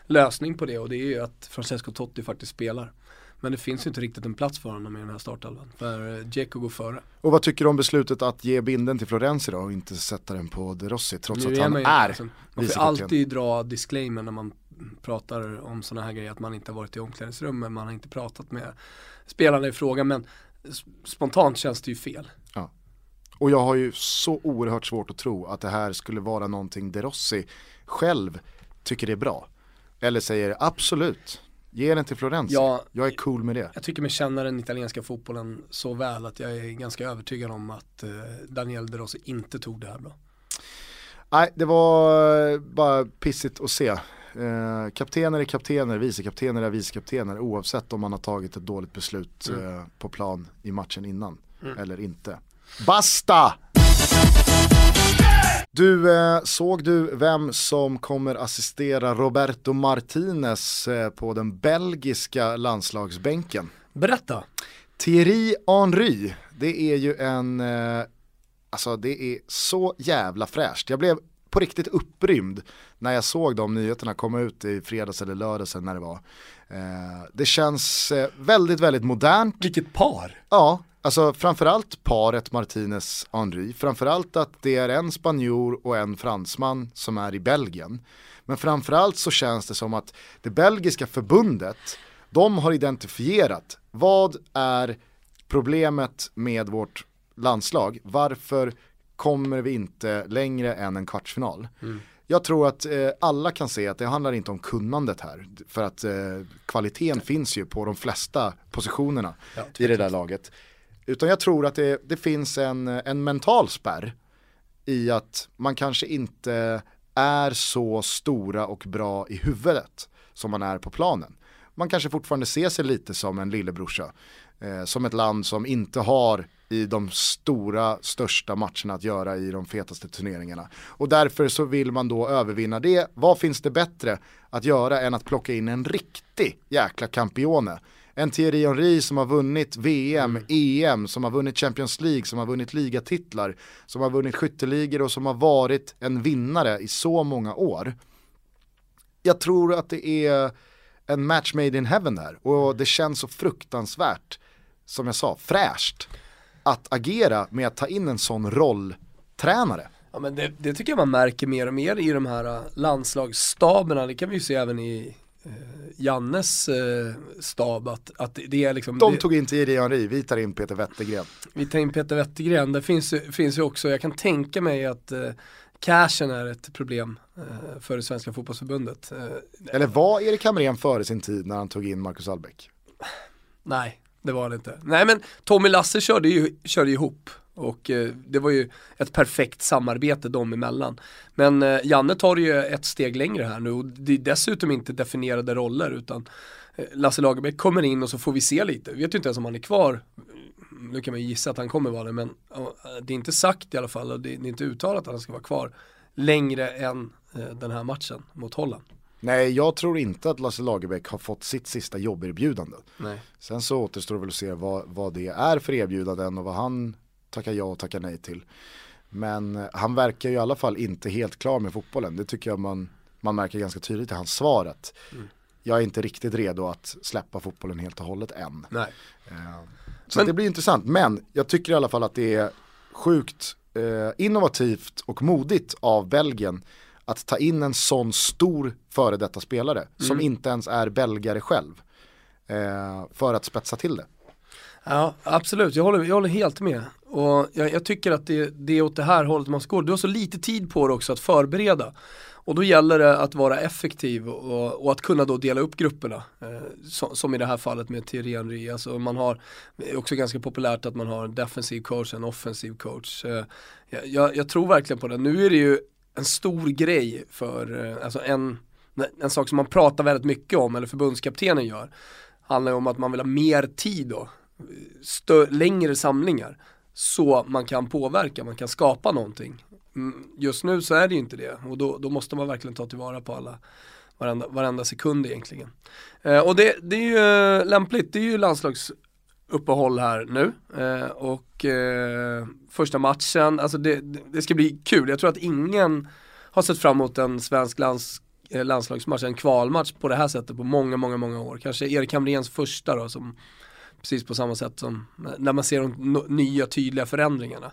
lösning på det och det är ju att Francesco Totti faktiskt spelar. Men det finns ju inte riktigt en plats för honom i den här startelvan, för Dzeko går före. Och vad tycker du om beslutet att ge binden till Florenzi då och inte sätta den på De Rossi trots Nu att är han ju- är liksom, Man får alltid dra disclaimer när man pratar om sådana här grejer, att man inte har varit i omklädningsrummet, man har inte pratat med spelarna i fråga, men spontant känns det ju fel. Och jag har ju så oerhört svårt att tro att det här skulle vara någonting De Rossi själv tycker det är bra. Eller säger absolut, ge den till Florenzi. Ja. jag är cool med det. Jag tycker mig känna den italienska fotbollen så väl att jag är ganska övertygad om att eh, Daniel De Rossi inte tog det här bra. Nej, det var bara pissigt att se. Eh, kaptener är kaptener, vicekaptener är vicekaptener oavsett om man har tagit ett dåligt beslut Mm. eh, på plan i matchen innan eller inte. Basta! Du, eh, såg du vem som kommer assistera Roberto Martinez eh, på den belgiska landslagsbänken? Berätta! Thierry Henry, det är ju en, eh, alltså det är så jävla fräscht. Jag blev på riktigt upprymd när jag såg de nyheterna komma ut i fredags eller lördags när det var. Eh, det känns eh, väldigt, väldigt modernt. Vilket par! Ja, alltså framförallt paret Martinez Henry. Framförallt att det är en spanjor och en fransman som är i Belgien. Men framförallt så känns det som att det belgiska förbundet, de har identifierat vad är problemet med vårt landslag. Varför kommer vi inte längre än en kvartsfinal? Jag tror att eh, alla kan se att det handlar inte om kunnandet här. För att eh, kvaliteten finns ju på de flesta positionerna Ja, i det där laget. Utan jag tror att det, det finns en, en mental spärr i att man kanske inte är så stora och bra i huvudet som man är på planen. Man kanske fortfarande ser sig lite som en lillebrorsa. Eh, som ett land som inte har i de stora, största matcherna att göra i de fetaste turneringarna. Och därför så vill man då övervinna det. Vad finns det bättre att göra än att plocka in en riktig jäkla campione? En Thierry Henry som har vunnit VM, EM, som har vunnit Champions League, som har vunnit ligatitlar, som har vunnit skytteligor och som har varit en vinnare i så många år. Jag tror att det är en match made in heaven där och det känns så fruktansvärt, som jag sa, fräscht att agera med att ta in en sån rolltränare. Ja men det, det tycker jag man märker mer och mer i de här uh, landslagsstaberna, det kan vi ju se även i eh, Jannes eh, stab att, att det- det är liksom De det, tog in Thierry Henry, vi tar in Peter Wettergren. Vi tar in Peter Wettergren, det finns, finns ju också, jag kan tänka mig att eh, cashen är ett problem eh, för det svenska fotbollsförbundet. Eh, Eller var Erik Hamrén före sin tid när han tog in Marcus Albeck? nej, det var det inte. Nej men Tommy Lasse körde ju körde ihop och eh, det var ju ett perfekt samarbete dem emellan. Men eh, Janne tar ju ett steg längre här nu och det är dessutom inte definierade roller utan eh, Lasse Lagerbäck kommer in och så får vi se lite. Vi vet ju inte ens om han är kvar. Nu kan man ju gissa att han kommer vara det men det är inte sagt i alla fall och det det är inte uttalat att han ska vara kvar längre än eh, den här matchen mot Holland. Nej, jag tror inte att Lasse Lagerbäck har fått sitt sista jobberbjudande. Nej. Sen så återstår det väl att se vad, vad det är för erbjudanden och vad han tackar ja och tackar nej till. Men eh, han verkar ju i alla fall inte helt klar med fotbollen. Det tycker jag man, man märker ganska tydligt i hans svar att jag är inte riktigt redo att släppa fotbollen helt och hållet än. Nej. Eh, så Men- det blir intressant, men jag tycker i alla fall att det är sjukt eh, innovativt och modigt av Belgien att ta in en sån stor före detta spelare som Mm. inte ens är belgare själv. Eh, för att spetsa till det. Ja, absolut. Jag håller, jag håller helt med. Och jag, jag tycker att det, det är åt det här hållet man ska gå. Du har så lite tid på dig också att förbereda. Och då gäller det att vara effektiv och, och att kunna då dela upp grupperna. Eh, som, som i det här fallet med Thierry Henry. Alltså man har, det är också ganska populärt att man har en defensiv coach och en offensiv coach. Eh, jag, jag tror verkligen på det. Nu är det ju en stor grej för, eh, alltså en, en sak som man pratar väldigt mycket om, eller förbundskaptenen gör, handlar ju om att man vill ha mer tid då, stö- längre samlingar, så man kan påverka, man kan skapa någonting. Mm, just nu så är det ju inte det. Och då, då måste man verkligen ta tillvara på alla, varenda, varenda sekund egentligen. Eh, och det, det är ju eh, lämpligt, det är ju landslagsuppehåll här nu. Eh, och eh, första matchen, alltså det, det ska bli kul. Jag tror att ingen har sett fram emot en svensk lands, eh, landslagsmatch, en kvalmatch på det här sättet på många, många, många år. Kanske Erik Hamréns första då som precis på samma sätt som när man ser de no- nya tydliga förändringarna.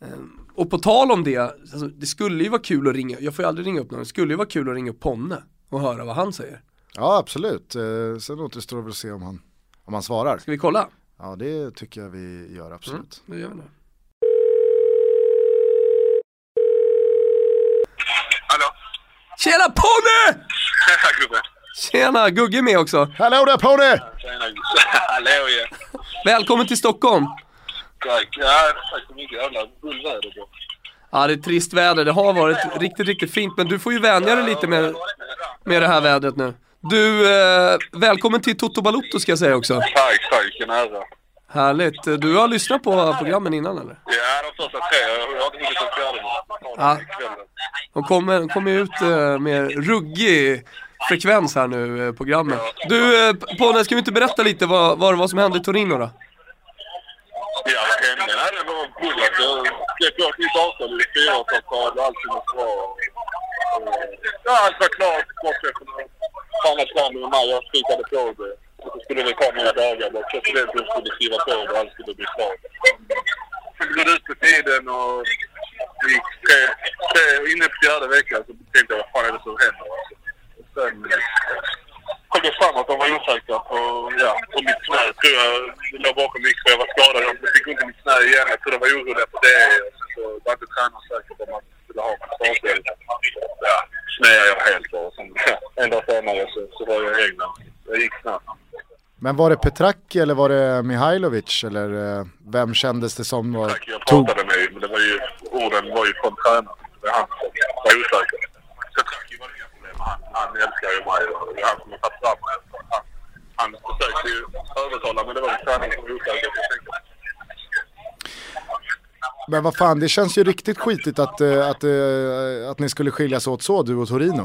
Ehm, Och på tal om det, alltså, det skulle ju vara kul att ringa, jag får ju aldrig ringa upp någon, det skulle ju vara kul att ringa upp Ponne och höra vad han säger. Ja absolut, eh, sen återstår det väl att se om han, om han svarar. Ska vi kolla? Ja det tycker jag vi gör absolut. Mm, det gör vi. Hallå? Tjena Ponne! Tjena gubben. Tjena, Gugge med också. Hallå där Pony! Tjena gubben. Hallå ja. Välkommen till Stockholm. Tack. Ja, tack så mycket. Jävla bullväder då. Ja det är trist väder, det har varit riktigt, riktigt fint men du får ju vänja dig lite med, med det här vädret nu. Du, eh, välkommen till Toto Balotto ska jag säga också. Tack, tack. Vilken ära. Härligt. Du har lyssnat på programmen innan eller? Ja, de första tre. Jag har inte hunnit den fjärde. Ja. De kommer, kommer ut eh, med ruggig frekvens här nu, eh, programmet. Du, eh, Ponne, ska vi inte berätta lite vad, vad var som hände i Torino då? Ja, vad hände? Nej, det var bullet. Jag skrev på ett nytt avtal i fyraårsavtal och allting var bra. Ja, allt var klart från att med mig. Jag spikade på det. Och så skulle det ta några dagar. bara Presidenten skulle skriva på det och allt skulle bli klart. Sen drog det ut på tiden och det gick tre, tre, inne på fjärde veckan så tänkte jag vad fan är det som händer? Alltså. Och sen kom det fram att de var osäkra på, ja, på mitt knä. Tror jag låg bakom mycket för jag var skadad. Jag fick ont i mitt knä igen. Jag tror de var oroliga på det. Och sen så var inte tränaren säker på om man skulle ha min startspel. Ja, snöade jag helt och sen en dag senare så, så var jag i England. Det gick snabbt. Men var det Petraki eller var det Mihailovic eller eh, vem kändes det som var, Tack, jag pratade med men det var ju, orden var ju från tränaren. Det är han som var osäker. Petraki var inga problem. Han, han älskar ju mig och det är han som har tagit fram mig. Han, han försökte ju övertala men det var ju tränaren som var osäker. Men vad fan, det känns ju riktigt skitigt att, eh, att, att ni skulle skiljas åt så, du och Torino.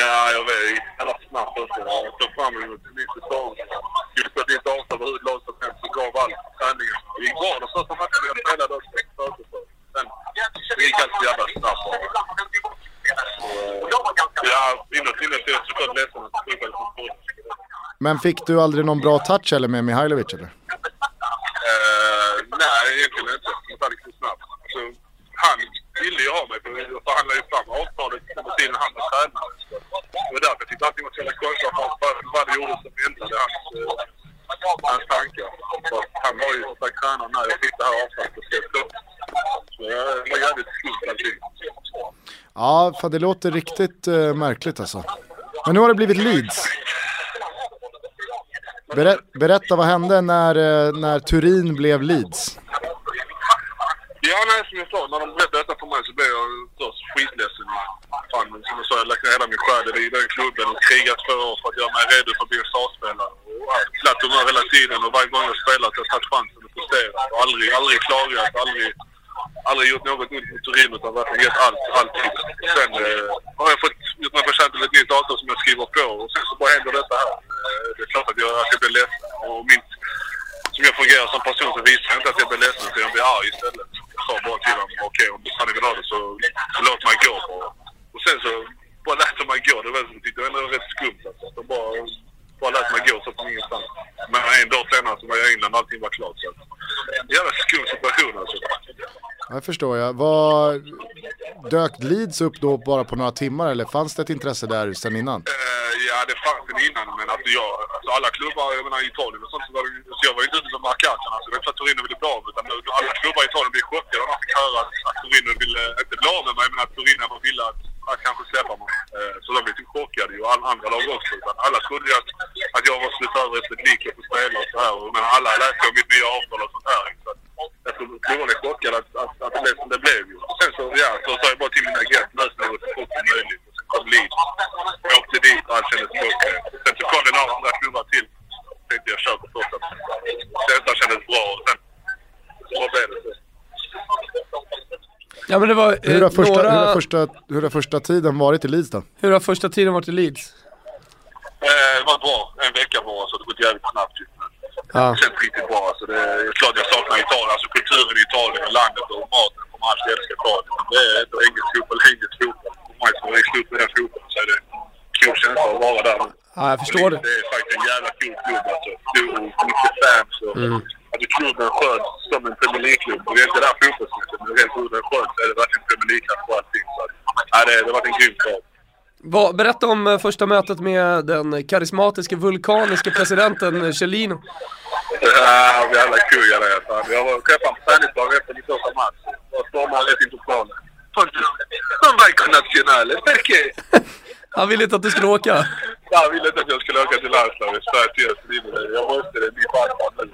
Ja, jag vet. Jävla snabbt också. Jag såg fram en ny säsong. Skulle att ett nytt avtal hur långt som helst och gav allt på träningen. Det gick bra de första matcherna jag spelade också. försäsong. Sen det gick allt så jävla snabbt. Och, Ja, inåt inne så är jag såklart ledsen att det slutade som det Men fick du aldrig någon bra touch eller med Mihailovic eller? Nej, egentligen inte. Det liksom snabbt. Så, han ville ju ha mig för jag förhandlade ju fram avtalet under tiden han var tränare. Det var därför jag tyckte allting var så jävla konstigt. Vad vad det gjorde som ändrade hans, eh, hans tankar. För Han var ju som sagt tränare när jag fick det här avtalet och skrev. Så det var jävligt skumt allting. Ja, för det låter riktigt eh, märkligt alltså. Men nu har det blivit Leeds. Ber berätta vad hände när, eh, när Turin blev Leeds? Ja, nej, som jag sa, när de berättade detta för mig så blev jag först skitledsen. Fan, som jag sa, jag lagt ner hela min själ i den klubben och krigat två år för att göra mig redo för att bli en startspelare. Och haft glatt humör hela tiden och varje gång jag spelat har jag tagit chansen och presterat. Och aldrig, aldrig klagat, aldrig, aldrig gjort något ont mot Turin utan verkligen gett allt, alltid. Sen eh, har jag fått gjort mig förtjänt till ett nytt avtal som jag skriver på och sen så bara händer detta här. Eh, det är klart att jag, att jag blir ledsen. Och min, som jag fungerar som person så visar jag inte att jag blir ledsen utan jag blir arg istället. Jag sa bara till honom, okej om han vill ha det så, så låt mig gå bara. Och sen så bara lät de mig gå. Det var, tyckte jag ändå var rätt skumt. Alltså. De bara, bara lät mig gå så från ingenstans. Men en dag senare så var jag i England och allting var klart. Så. Jävla skum situation alltså. Jag Det förstår jag. Vad, dök Leeds upp då bara på några timmar eller fanns det ett intresse där sen innan? Uh, ja, det fanns det innan, men alltså jag, alltså alla klubbar, jag menar i Italien och sånt, så var det, så jag var ju inte ute som markaten. Alltså, det var inte så att Torino ville bli av utan alla klubbar i Italien blev chockade när de fick höra att, att Torino ville, inte bli av med mig, men att Torino ville att, att kanske släppa mig. Eh, så de blev typ chockade ju, och alla andra lag också. Utan alla trodde ju att, att jag var slut över efter lik på spelare och så här. Men alla läste om mitt nya avtal och sånt här. Så jag klubbarna är chockade att, att, att det blev som det blev sen så, ja, så sa jag bara till min agent, lös det så fort som möjligt. Och sen kom Leeds. Jag åkte dit och allt kändes klockrent. Sen så kom det några andra klubbar till. Tänkte jag kör på första. Känslan kändes bra och sen så blev det så. Ja men det var eh, Hur har, första, några... hur, har första, hur har första tiden varit i Leeds då? Hur har första tiden varit i Leeds? Eh, det var bra. En vecka bara så det gått jävligt snabbt ju. Ja. Känns riktigt bra. Alltså, det är klart jag saknar Italien. Alltså kulturen i Italien och landet och maten. Kommer alltid älska. Men Det är inte engelsk fotboll, engelsk fotboll. För mig som har växt upp med den fotbollen så är det en cool känsla att vara där. ja, jag förstår det. Det är faktiskt en jävla cool klubb alltså. Du, mycket fans och... Alltså klubben sköts som en Premier League-klubb. Det är inte där fotbollsmässigt, men rent hur den sköts är det verkligen Premier League-klass på allting. Så ja, det, det har varit en grym start. Vad- berätta om eh, första mötet med den karismatiska vulkaniska presidenten eh, Cellino. Ja, jävla kul jag är. Fan. Jag var träffade honom på träningsdagen efter min första match. Jag stormade rätt in på planen. Vai con nazionale, perché? Han ville inte att du skulle åka. Jag ville inte att jag skulle åka till landslaget. Så. Jag måste det, min farfar nu.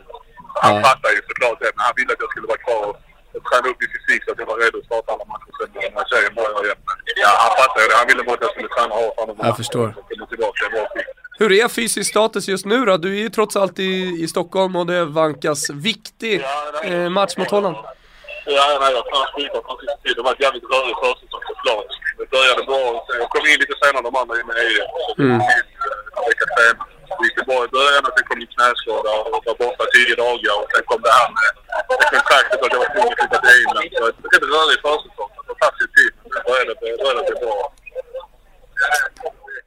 Han Ja. fattar ju såklart det, men han ville att jag skulle vara kvar och och träna upp min fysik så att jag var redo att starta alla matcher sen när serien börjar igen. Ja, han fattar ju det. Han ville bara att jag skulle träna hårt. Han Jag förstår. Komma tillbaka i bra skick. Hur är fysisk status just nu då? Du är ju trots allt i, i Stockholm och det vankas viktig eh, match mot Holland. Ja, nej, jag kan skita på sista. Det var ett jävligt rörig försäsong såklart. Det började bra. Jag kom in lite senare än de andra in i. Så det Mm. gick in eh, Det gick det bra i början och sen kom min knäskada och var borta tio dagar. Och sen kom det här med med kontraktet att jag var tvungen att flytta till England. Så det blev en rörig försäsong. Det tar sin tid. Men nu började det det bli bra.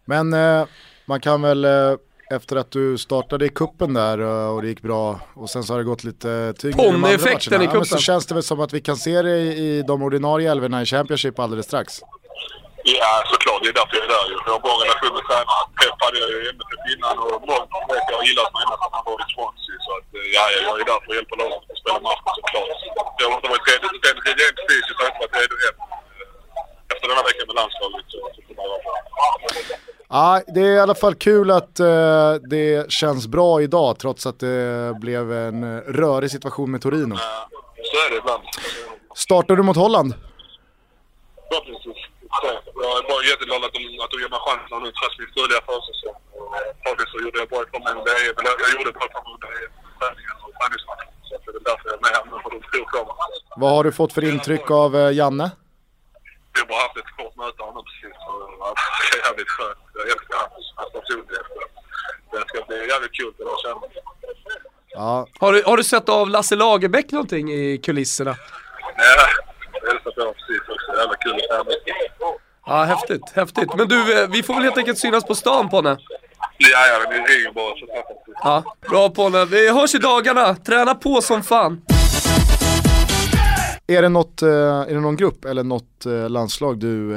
Men eh, man kan väl eh, efter att du startade i kuppen där eh, och det gick bra och sen så har det gått lite tyngre i de andra matcherna. i Ja, men så kuppen. känns det väl som att vi kan se det i, i de ordinarie älvorna i Championship alldeles strax. Ja, såklart. Det är därför jag är där ju. Jag har bra relation med tränaren. Hade jag ju MFF innan och mångt vet jag har gillat mig ända sedan han var i Swansea. Så att, eh, ja, jag är där för att hjälpa laget att spela matchen såklart. Jag har inte varit redo. Rent fysiskt har inte varit redo än. Efter den här veckan med landslaget så, så kommer jag vara bra. Ja, det är i alla fall kul att eh, det känns bra idag trots att det blev en eh, rörig situation med Torino. Ja, Så är det ibland. Startar du mot Holland? Förhoppningsvis. Så, Jag är bara jätteglad att de, att de ger mig chansen nu trots min dåliga försäsong. Och Förhoppningsvis så gjorde jag bra ifrån mig under EM. Eller jag gjorde bra ifrån mig under EM. Träningen och träningsmatchen. Så att det är därför jag är med här nu. För de tror på mig. Vad har du fått för intryck av eh, Janne? Vi har bara haft ett kort möte med honom precis. Så det är jävligt skönt. Jag älskar hans, hans personlighet. Det ska bli jävligt kul att lära känna. Ja, Har du, har du sett av Lasse Lagerbäck någonting i kulisserna? Ja, jag älskar på honom precis också. Jävla kul att träna. Ja, häftigt, häftigt. Men du, eh, vi får väl helt enkelt synas på stan Ponne. Ja, ja, det ringer bara så vi. Ja, bra Ponne. Vi hörs i dagarna. Träna på som fan. Är det, något, eh, är det någon grupp eller något eh, landslag du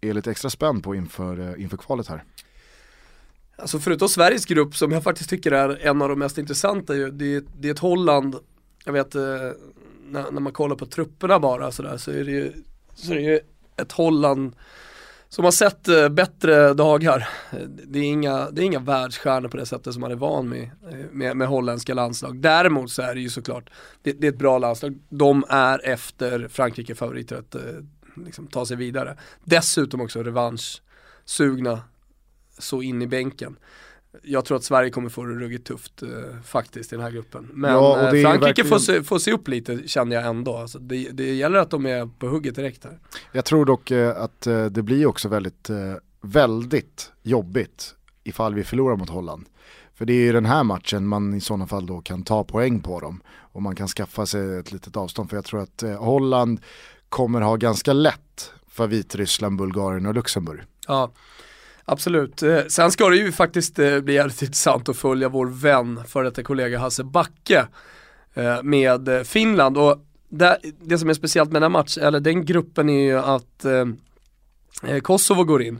är lite extra spänd på inför, inför kvalet här? Alltså förutom Sveriges grupp som jag faktiskt tycker är en av de mest intressanta ju, det, är- det är ett Holland, jag vet när, när man kollar på trupperna bara sådär så är det ju, så är det ju ett Holland som har sett eh, bättre dagar. Det är, inga, det är inga världsstjärnor på det sättet som man är van med, eh, med, med holländska landslag. Däremot så är det ju såklart, det, det är ett bra landslag. De är efter Frankrike favoriter att eh, liksom, ta sig vidare. Dessutom också revanschsugna så in i bänken. Jag tror att Sverige kommer få det ruggigt tufft eh, faktiskt i den här gruppen. Men Ja, eh, Frankrike verkligen- får, se, får se upp lite känner jag ändå. Alltså, det, det gäller att de är på hugget direkt här. Jag tror dock eh, att eh, det blir också väldigt, eh, väldigt jobbigt ifall vi förlorar mot Holland. För det är ju den här matchen man i sådana fall då kan ta poäng på dem. Och man kan skaffa sig ett litet avstånd. För jag tror att eh, Holland kommer ha ganska lätt för Vitryssland, Bulgarien och Luxemburg. Ja, absolut. Eh, sen ska det ju faktiskt eh, bli jävligt intressant att följa vår vän, för detta kollega Hasse Backe eh, med Finland. Och det, det som är speciellt med den här matchen, eller den gruppen är ju att Kosovo går in.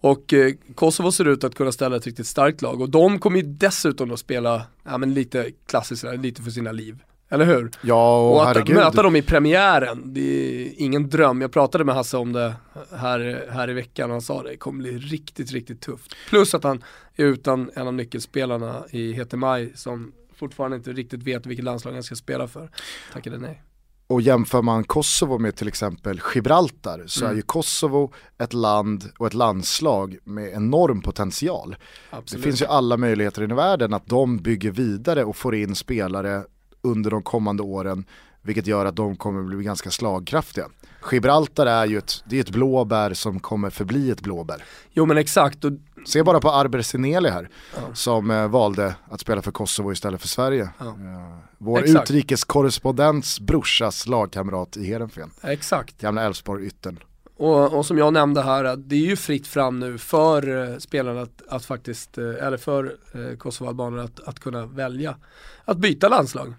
Och eh, Kosovo ser ut att kunna ställa ett riktigt starkt lag och de kommer ju dessutom att spela, ja men lite klassiskt, lite för sina liv. Eller hur? Ja, och, Och att herregud. möta dem i premiären, det är ingen dröm. Jag pratade med Hasse om det här, här i veckan och han sa det, det kommer bli riktigt, riktigt tufft. Plus att han är utan en av nyckelspelarna i Hetemaj som fortfarande inte riktigt vet vilket landslag han ska spela för. Tackade nej. Och jämför man Kosovo med till exempel Gibraltar så Mm. är ju Kosovo ett land och ett landslag med enorm potential. Absolut. Det finns ju alla möjligheter i världen att de bygger vidare och får in spelare under de kommande åren vilket gör att de kommer bli ganska slagkraftiga. Gibraltar är ju ett, det är ett blåbär som kommer förbli ett blåbär. Jo men exakt, och Se bara på Arber Sineli här Ja. som eh, valde att spela för Kosovo istället för Sverige. Ja. Eh, vår Exakt. utrikeskorrespondents brorsas lagkamrat i Heerenveen. exakt. Gamla Elfsborg-yttern. Och, och som jag nämnde här, det är ju fritt fram nu för eh, spelarna att, att faktiskt, eh, eller för eh, Kosovoalbaner att, att kunna välja att byta landslag.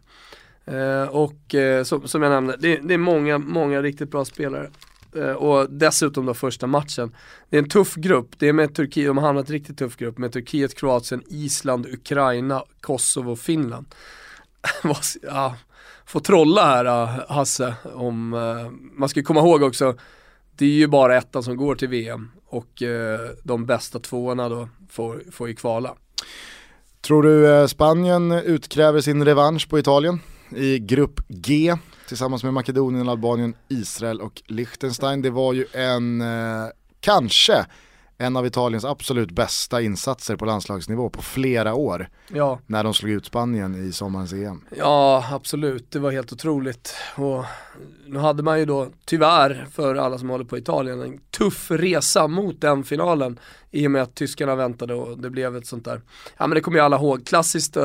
Eh, och eh, som, som jag nämnde, det, det är många, många riktigt bra spelare. Eh, och dessutom då första matchen. Det är en tuff grupp, det är med Turkiet, de har hamnat i en riktigt tuff grupp med Turkiet, Kroatien, Island, Ukraina, Kosovo, Finland. Ja, får trolla här eh, Hasse om, eh, man ska komma ihåg också det är ju bara ettan som går till VM och eh, de bästa tvåorna då får, får ju kvala. Tror du eh, Spanien utkräver sin revansch på Italien i grupp G tillsammans med Makedonien, Albanien, Israel och Liechtenstein. Det var ju en, eh, kanske en av Italiens absolut bästa insatser på landslagsnivå på flera år. Ja, när de slog ut Spanien i sommarens EM. ja absolut, det var helt otroligt. Och nu hade man ju då tyvärr för alla som håller på Italien en tuff resa mot den finalen. I och med att tyskarna väntade och det blev ett sånt där, ja men det kommer ju alla ihåg, klassiskt eh,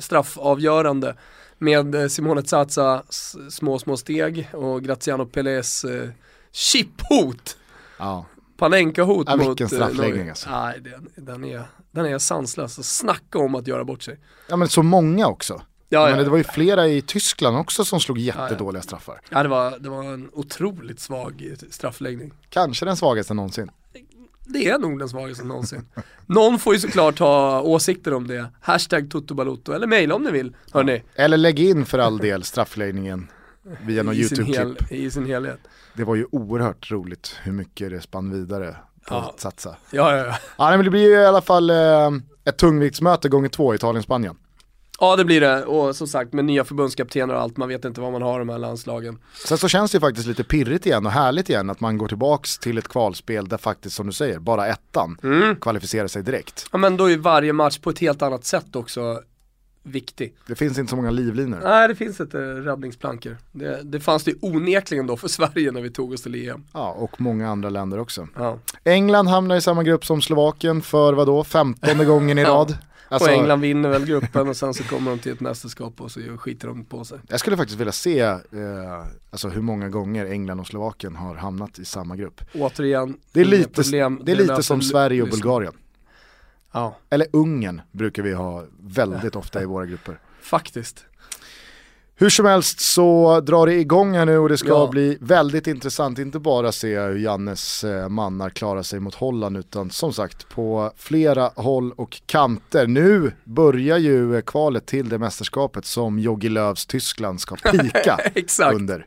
straffavgörande med eh, Simone Zaza små små steg och Graziano Pelés eh, chiphot Ja, Panenka-hot Ja, mot... vilken eh, straffläggning alltså. Nej, den, den, är, den är sanslös. Snacka om att göra bort sig. ja men så många också. Ja, men ja, det var ju flera i Tyskland också som slog jättedåliga straffar. ja det, var, det var en otroligt svag straffläggning. Kanske den svagaste någonsin. Det är nog den svagaste någonsin. Någon får ju såklart ha åsikter om det. Hashtag Toto eller mejla om ni vill. Hörni, Eller lägg in för all del straffläggningen via någon i, YouTube-klipp. i sin helhet. Det var ju oerhört roligt hur mycket det spann vidare på Ja. att satsa. Ja, ja, ja. Ja men det blir ju i alla fall eh, ett tungviktsmöte gånger två Italien-Spanien. Ja, det blir det. Och som sagt med nya förbundskaptener och allt, man vet inte vad man har de här landslagen. Sen så känns det ju faktiskt lite pirrigt igen och härligt igen att man går tillbaks till ett kvalspel där faktiskt som du säger, bara ettan Mm. kvalificerar sig direkt. Ja men då är varje match på ett helt annat sätt också viktig. Det finns inte så många livlinor. Nej det finns inte räddningsplankor. Det, det fanns det ju onekligen då för Sverige när vi tog oss till EM. Ja, och många andra länder också. Ja. England hamnar i samma grupp som Slovakien för vadå, femtonde gången i rad. Alltså, och England vinner väl gruppen och sen så kommer de till ett mästerskap och så skiter de på sig. Jag skulle faktiskt vilja se eh, alltså hur många gånger England och Slovakien har hamnat i samma grupp. Återigen, Det är lite, problem. det är lite som Sverige och. Bulgarien. Ja, Eller Ungern brukar vi ha väldigt ofta i våra grupper. faktiskt. Hur som helst så drar det igång här nu och det ska Ja. bli väldigt intressant, inte bara se hur Jannes eh, mannar klarar sig mot Holland utan som sagt på flera håll och kanter. Nu börjar ju eh, kvalet till det mästerskapet som Jogi Löws Tyskland ska pika under.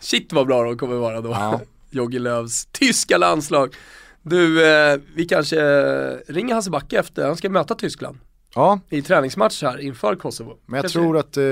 Shit vad bra de kommer vara då. Ja. Jogge Löws tyska landslag. Du, eh, vi kanske ringer Hasse Backe efter, han ska möta Tyskland Ja, i träningsmatch här inför Kosovo. men jag Kanske- tror att eh,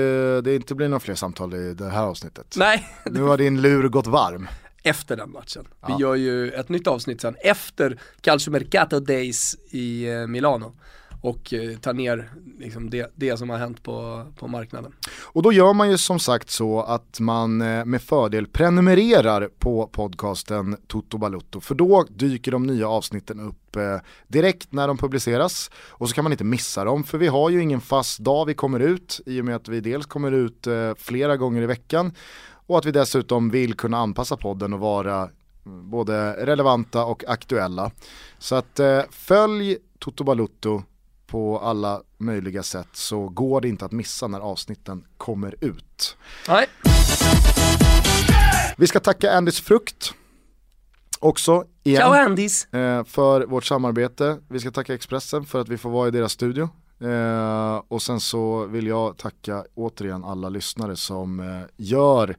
det inte blir några fler samtal i det här avsnittet. Nej, Nu har din lur gått varm. efter den matchen. Ja. Vi gör ju ett nytt avsnitt sen efter Calcio Mercato Days i eh, Milano och ta tar ner liksom, det, det som har hänt på, på marknaden. Och då gör man ju som sagt så att man eh, med fördel prenumererar på podcasten Toto Balutto. För då dyker de nya avsnitten upp eh, direkt när de publiceras. Och så kan man inte missa dem för vi har ju ingen fast dag vi kommer ut i och med att vi dels kommer ut flera gånger i veckan och att vi dessutom vill kunna anpassa podden och vara mm, både relevanta och aktuella. Så att följ Toto Balutto på alla möjliga sätt så går det inte att missa när avsnitten kommer ut. Nej. Vi ska tacka Andys Frukt också igen Ciao Andis! eh, för vårt samarbete. Vi ska tacka Expressen för att vi får vara i deras studio. Eh, och sen så vill jag tacka återigen alla lyssnare som eh, gör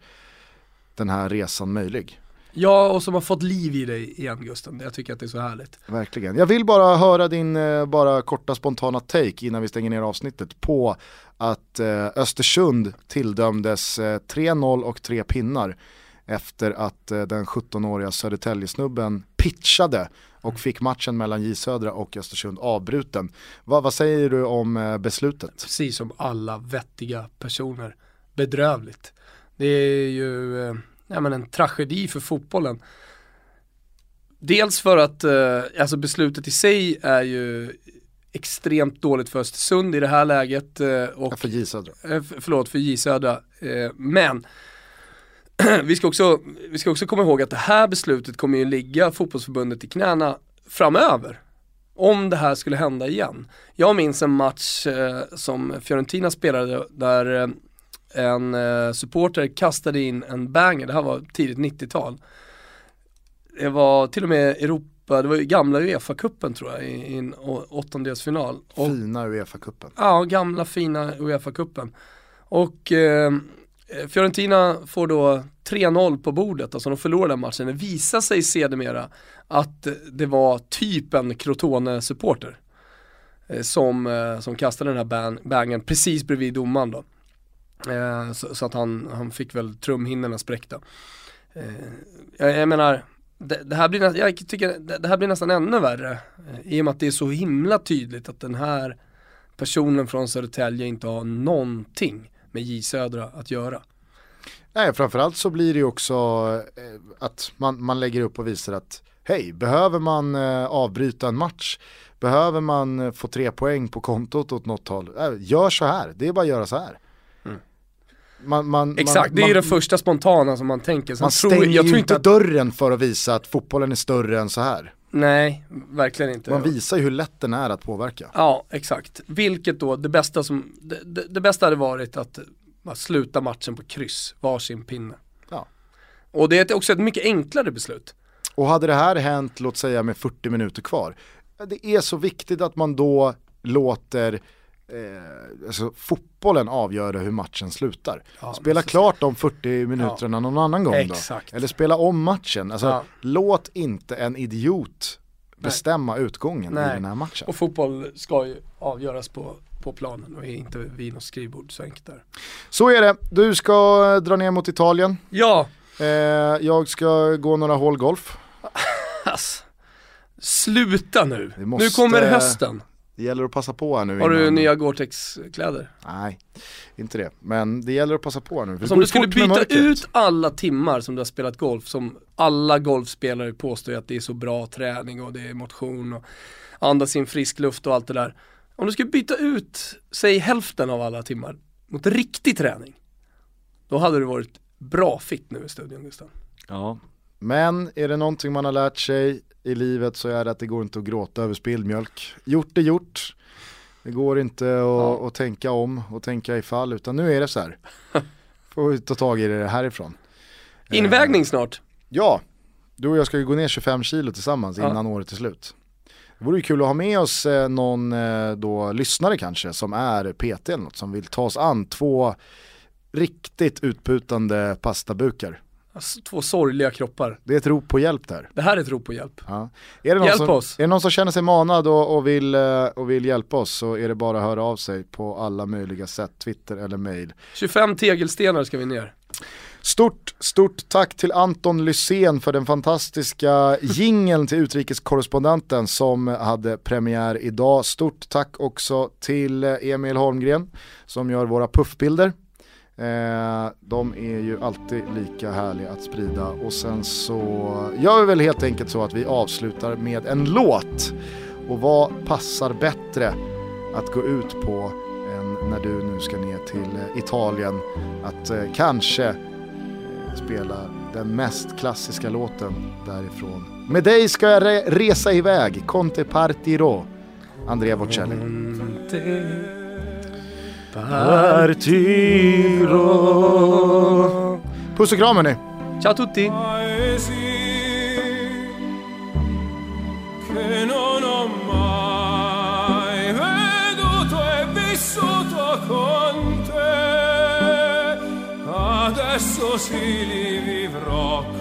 den här resan möjlig. Ja, och som har fått liv i dig igen Gusten. Jag tycker att det är så härligt. Verkligen. Jag vill bara höra din eh, bara korta spontana take innan vi stänger ner avsnittet på att eh, Östersund tilldömdes eh, 3-0 och tre pinnar efter att eh, den 17-åriga Södertäljesnubben pitchade och fick matchen mellan J Södra och Östersund avbruten. Va, vad säger du om eh, beslutet? Precis som alla vettiga personer. Bedrövligt. Det är ju eh, ja, men en tragedi för fotbollen. Dels för att eh, alltså beslutet i sig är ju extremt dåligt för Östersund i det här läget. Eh, och, Ja, för J Södra. eh, förlåt, för J Södra. Eh, men vi, ska också, vi ska också komma ihåg att det här beslutet kommer ju ligga fotbollsförbundet i knäna framöver. Om det här skulle hända igen. Jag minns en match eh, som Fiorentina spelade där eh, en eh, supporter kastade in en banger, det här var tidigt 90-tal. Det var till och med Europa, det var ju gamla Uefa-cupen tror jag i, i en åttondelsfinal. Och Fina Uefa-cupen. Ja, gamla fina Uefa-cupen. Och eh, Fiorentina får då 3-0 på bordet, alltså de förlorar den matchen. Det visar sig sedermera att det var typ en Crotone-supporter eh, som, eh, som kastade den här ban- bangen precis bredvid domaren då. Eh, så, så att han, han fick väl trumhinnorna spräckta. Eh, jag, jag menar, det, det, här blir, jag tycker, det, det här blir nästan ännu värre. Eh, I och med att det är så himla tydligt att den här personen från Södertälje inte har någonting med J Södra att göra. Nej, framförallt så blir det ju också eh, att man, man lägger upp och visar att hej, behöver man eh, avbryta en match, behöver man få tre poäng på kontot åt något håll, gör så här, det är bara att göra så här. Man, man. Exakt, man, det är det första spontana som man tänker. Sen man tror, stänger jag ju tror inte att, dörren för att visa att fotbollen är större än så här. nej, verkligen inte. Man visar ju hur lätt den är att påverka. Ja, exakt. Vilket då, det bästa som, det, det, det bästa hade varit att sluta matchen på kryss, varsin pinne. Ja. Och det är också ett mycket enklare beslut. Och hade det här hänt, låt säga med 40 minuter kvar, det är så viktigt att man då låter eh, alltså, fotbollen avgöra hur matchen slutar. Ja, spela klart de 40 minuterna någon annan gång Exakt. då. Eller spela om matchen. Alltså, Ja. Låt inte en idiot bestämma utgången i Nej. den här matchen. Och fotboll ska ju avgöras på, på planen och är inte vid något skrivbord, så enkelt där. Så är det, du ska eh, dra ner mot Italien. Ja, Eh, jag ska gå några hål golf. ass. Sluta nu. Måste- Nu kommer hösten. Det gäller att passa på här nu. Har du innan- nya Gore-Tex-kläder? Nej, inte det. Men det gäller att passa på här nu. Alltså om du skulle byta ut alla timmar som du har spelat golf, som alla golfspelare påstår att det är så bra träning och det är motion och andas in frisk luft och allt det där. Om du skulle byta ut, säg hälften av alla timmar mot riktig träning, då hade du varit bra fit nu i studion Gustav. Ja. Men är det någonting man har lärt sig i livet så är det att det går inte att gråta över spilld mjölk. Gjort är gjort. Det går inte att, Ja. att tänka om och tänka ifall utan nu är det så här. Får vi ta tag i det härifrån. Invägning snart. Ja, du och jag ska ju gå ner 25 kilo tillsammans Ja. innan året är slut. Det vore ju kul att ha med oss eh, någon eh, då lyssnare kanske som är PT eller något som vill ta oss an två riktigt utputande pastabukar. Alltså, två sorgliga kroppar. Det är ett rop på hjälp där. Det här är ett rop på hjälp. Ja. Är, det någon Hjälp som, oss. är det någon som känner sig manad och, och, vill, eh, och vill hjälpa oss så är det bara att höra av sig på alla möjliga sätt, Twitter eller mail. 25 tegelstenar ska vi ner. Stort, stort tack till Anton Lysén för den fantastiska jingeln till utrikeskorrespondenten som hade premiär idag. Stort tack också till eh, Emil Holmgren som gör våra puffbilder. Eh, de är ju alltid lika härliga att sprida och sen så gör vi väl helt enkelt så att vi avslutar med en låt. Och vad passar bättre att gå ut på än när du nu ska ner till eh, Italien att eh, kanske eh, spela den mest klassiska låten därifrån. Med dig ska jag re resa iväg, Conte Partiro, Andrea Bocelli. Partiro. Puss kram hörni! Ciao tutti! che non ho mai veduto e vissuto con te. Adesso sì li vivrò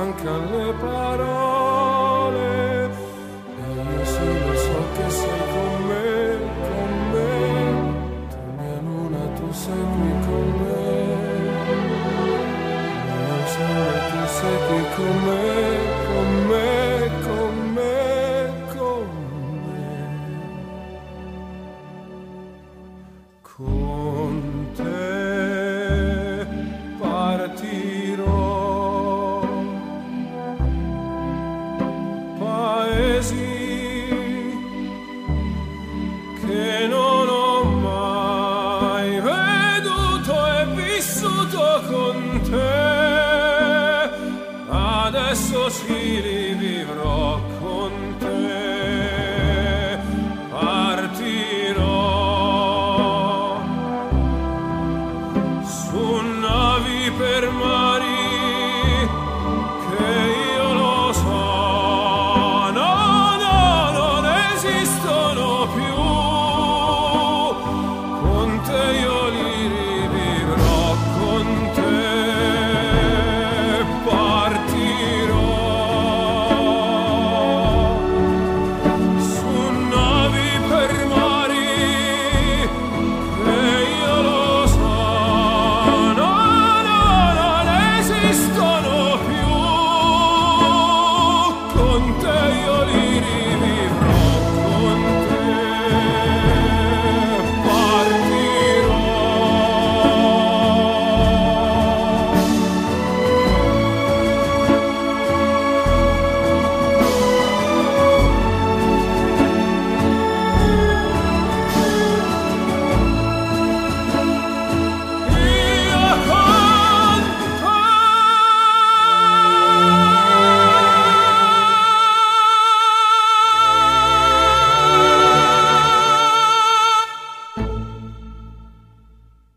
mancano le parole. E io sì lo so che sei con me, con me. Tu mia luna, tu sei qui con me. Mio sole, tu sei qui con me, con me, con me, con me. Con te